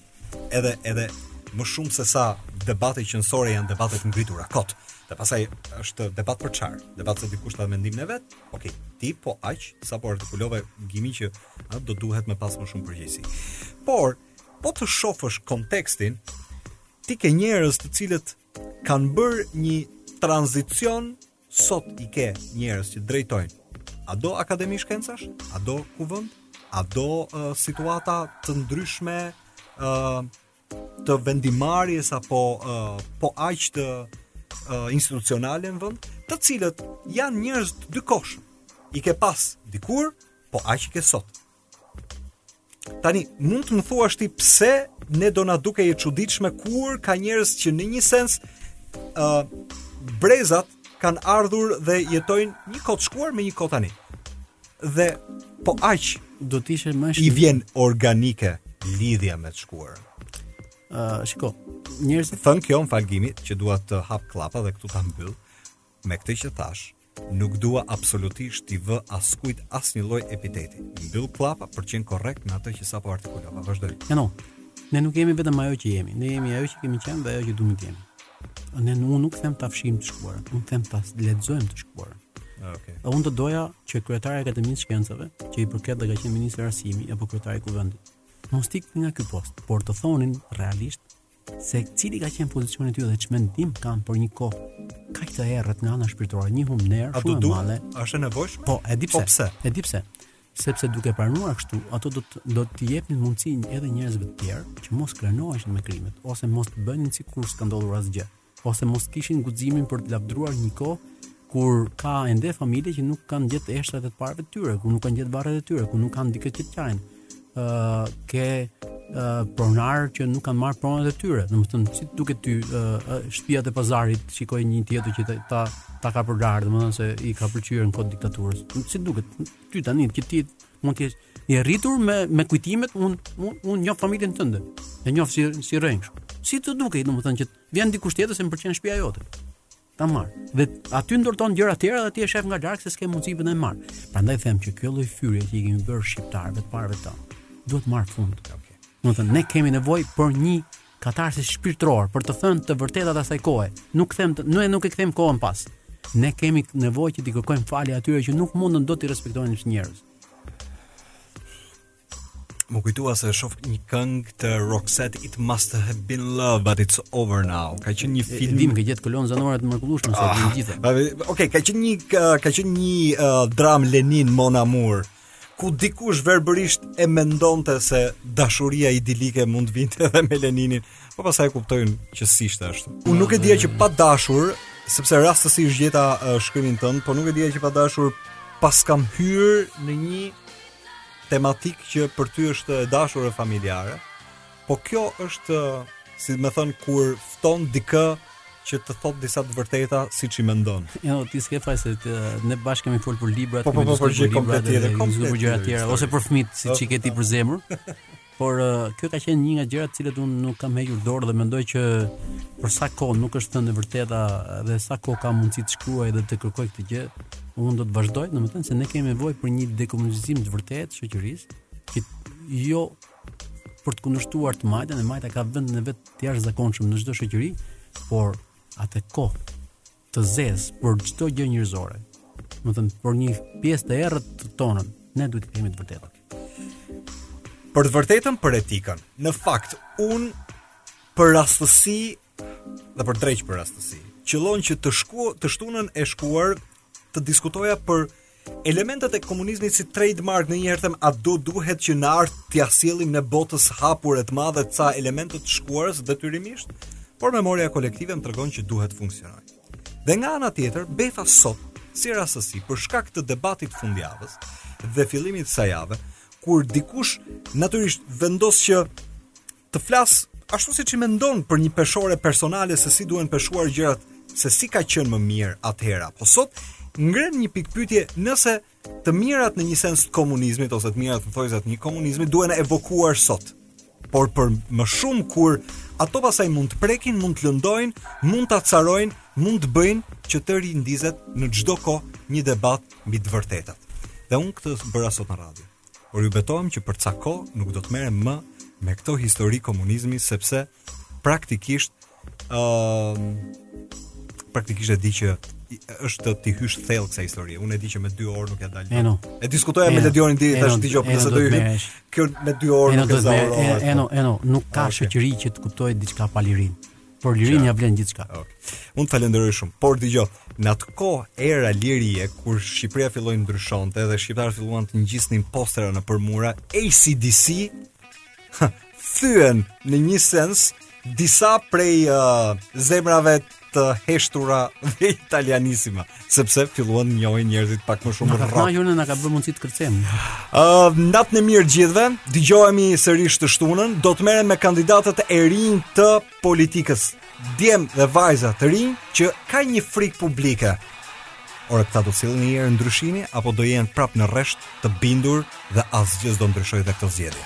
edhe edhe më shumë se sa debate qenësore janë debate të ngritura kot. Dhe pastaj është debat për çfarë? Debat se dikush ka mendimin e vet, Ok, ti po aq sapo artikulove, Gimi, që a, do duhet me pas më shumë përgjegjësi. Por, po të shofësh kontekstin, ti ke njerëz të cilët kanë bërë një tranzicion sot i ke njerëz që drejtojnë. A do akademi shkencash? A do kuvend? A do uh, situata të ndryshme uh, të vendimarrjes apo uh, po aq të uh, institucionale në vend, të cilët janë njerëz të dykohshëm. I ke pas dikur, po aq i ke sot. Tani mund të më thuash ti pse ne do na dukej e çuditshme kur ka njerëz që në një sens ë uh, brezat kanë ardhur dhe jetojnë një kohë të shkuar me një kohë tani. Dhe po aq do të ishte më shumë. I vjen organike lidhja me të shkuarën. Ë, uh, shiko. Njerëz i thën kjo më fal, Gimi, që dua të hap kllapa dhe këtu ta mbyll me këtë që thashë. Nuk dua absolutisht t'i vë askujt asnjë lloj epiteti. Mbyll kllapa për të qenë korrekt me atë që sapo artikulova. Vazhdoj. Ja, no. Ne nuk jemi vetëm ajo që jemi, ne jemi ajo që kemi qenë dhe ajo që duhet të jemi. Unë nuk them ta fshijmë të shkuarën, unë them ta lexojmë të shkuarën. Ah, okay. Dhe unë të doja që kryetari i Akademisë së Shkencave, që i përket dhe ka qenë ministër arsimi apo kryetari i kuvendit, mos t'ikë nga ky post, por të thonin realisht se cili ka qenë pozicioni i tyre dhe ç'mendim kanë për një kohë kaq të errët nga ana shpirtërore, një humnerë shumë e madhe. A është e nevojshme? Po, e di po pse. Po pse? E di pse? Sepse duke pranuar kështu, ato do të do të jepnin mundësinë edhe njerëzve të tjerë që mos krenoheshin me krimet ose mos të bënin sikur s'ka ndodhur asgjë. Ëh ose mos kishin guximin për të lavdruar një kohë kur ka ende familje që nuk kanë gjetë eshtrat e të parëve të tyre, ku nuk kanë gjetë varret e tyre, ku nuk kanë dikë që të qajnë. ë uh, ke uh, pronar që nuk kanë marrë pronat e tyre. Domethënë, si të duket ty ë uh, shtëpia e pazarit, shikoj një tjetër që ta ta, ta ka përdorë, domethënë se i ka pëlqyer në kohë të diktaturës. Si të duket ty tani që ti mund të jesh rritur me me kujtimet un un, un njoh familjen tënde e njoh si si rrenë kështu si të duket domethënë që vjen dikush tjetër se më pëlqen shtëpia jote ta marr dhe aty ndërton gjëra të tjera dhe ti e shef nga larg se s'ke mundësi për ta marrë prandaj them që kjo lloj fyerje që i kemi bërë shqiptarëve të parëve tanë duhet të marrë fund okay. domethënë ne kemi nevojë për një Katarsis shpirtëror, për të thënë të vërtetat e asaj kohe. Nuk them, nuk e nuk e kthem kohën pas. Ne kemi nevojë që t'i kërkojmë falje atyre që nuk mundën dot t'i respektojnë si njerëz. Më kujtua se shof një këngë të Roxette It Must Have Been Love But It's Over Now. Ka qenë një film. Dim që gjet kolona zanore të mrekullueshme sa ah, të gjitha. Okej, okay, ka qenë një ka qenë një uh, dramë Lenin Mon Amour. ku dikush verbërisht e mendonte se dashuria idilike mund të vinte edhe me Leninin, po pastaj kuptojnë që s'ishte ashtu. Unë nuk e dija që pa dashur, sepse rastësisht gjeta uh, shkrimin tënd, po nuk e dija që pa dashur paskam hyrë në një tematikë që për ty është e dashur e familjare. Po kjo është si me thënë kur fton dikë që të thotë disa të vërteta siç i mendon. Jo, ti s'ke faj se të, ne bashkë kemi fol për librat, po, po, po, për gjëra të tjera, kemi diskutuar për gjëra të tjera ose për fëmijët siç i ke ti për zemër. Por kjo ka qenë një nga gjërat që unë nuk kam hequr dorë dhe mendoj që për sa kohë nuk është thënë e vërteta dhe sa kohë kam mundësi të shkruaj dhe të kërkoj këtë gjë, unë do të vazhdoj, domethënë se ne kemi nevojë për një dekomunizim të vërtetë të shoqërisë, që jo për të kundërshtuar të majtën, e majta ka vendin e vet të jashtëzakonshëm në çdo shoqëri, por atë kohë të zezë për çdo gjë njerëzore. Domethënë për një pjesë të errët të tonën, ne duhet të kemi të vërtetën. Për të vërtetën për etikën. Në fakt, unë për rastësi dhe për dreq për rastësi. Qëllon që të shku të shtunën e shkuar të diskutoja për elementet e komunizmit si trademark në njëherë them a do duhet që në art t'ia sjellim ne botës së hapur e të madhe ca elemente të së shkuarës detyrimisht, por memoria kolektive më tregon që duhet të funksionojë. Dhe nga ana tjetër, bëra sot si rastësi për shkak të debatit të fundjavës dhe fillimit të kësaj jave, kur dikush natyrisht vendos që të flas ashtu siç i mendon për një peshore personale se si duhen peshuar gjërat, se si ka qenë më mirë atëhera. Po sot ngren një pikëpyetje nëse të mirat në një sens të komunizmit ose të mirat në thonjëza të një komunizmi duhen evokuar sot. Por për më shumë kur ato pastaj mund të prekin, mund të lëndojnë, mund të acarojnë, mund të bëjnë që të rindizet në çdo kohë një debat mbi të vërtetat. Dhe unë këtë bëra sot në radio. Por ju betohem që për ca kohë nuk do të merrem më me këto histori komunizmi sepse praktikisht ë uh, praktikisht e di që është t'i hysh thellë kësaj historie. Unë e di që me 2 orë nuk ia dal. Eno. E diskutoja me Ledionin deri tash në qoftë se do i hyj. Kjo me 2 orë nuk ezaurohet. Eno, eno, nuk ka shoqëri që të kuptojë diçka pa lirin. Por liria ia vlen gjithçka. Okay. Unë të falenderoj shumë, por dëgjo, në atë kohë era lirie kur Shqipëria filloi ndryshonte dhe shqiptarët filluan të ngjisnin postera nëpër mura, ACDC thyen në një sens disa prej uh, zemrave të heshtura dhe italianisima. sepse filluan të njohin njerëzit pak më shumë rrok. Na jone na ka bërë mundësi të kërcem. Ë, uh, natën e mirë gjithëve. Dëgjohemi sërish të shtunën. Do të merrem me kandidatët e rinj të politikës. Djem dhe vajza të rinj që ka një frikë publike. Ore këta do sjellin një erë ndryshimi apo do jenë prapë në rresht të bindur dhe asgjë s'do ndryshojë dhe këto zgjedhje.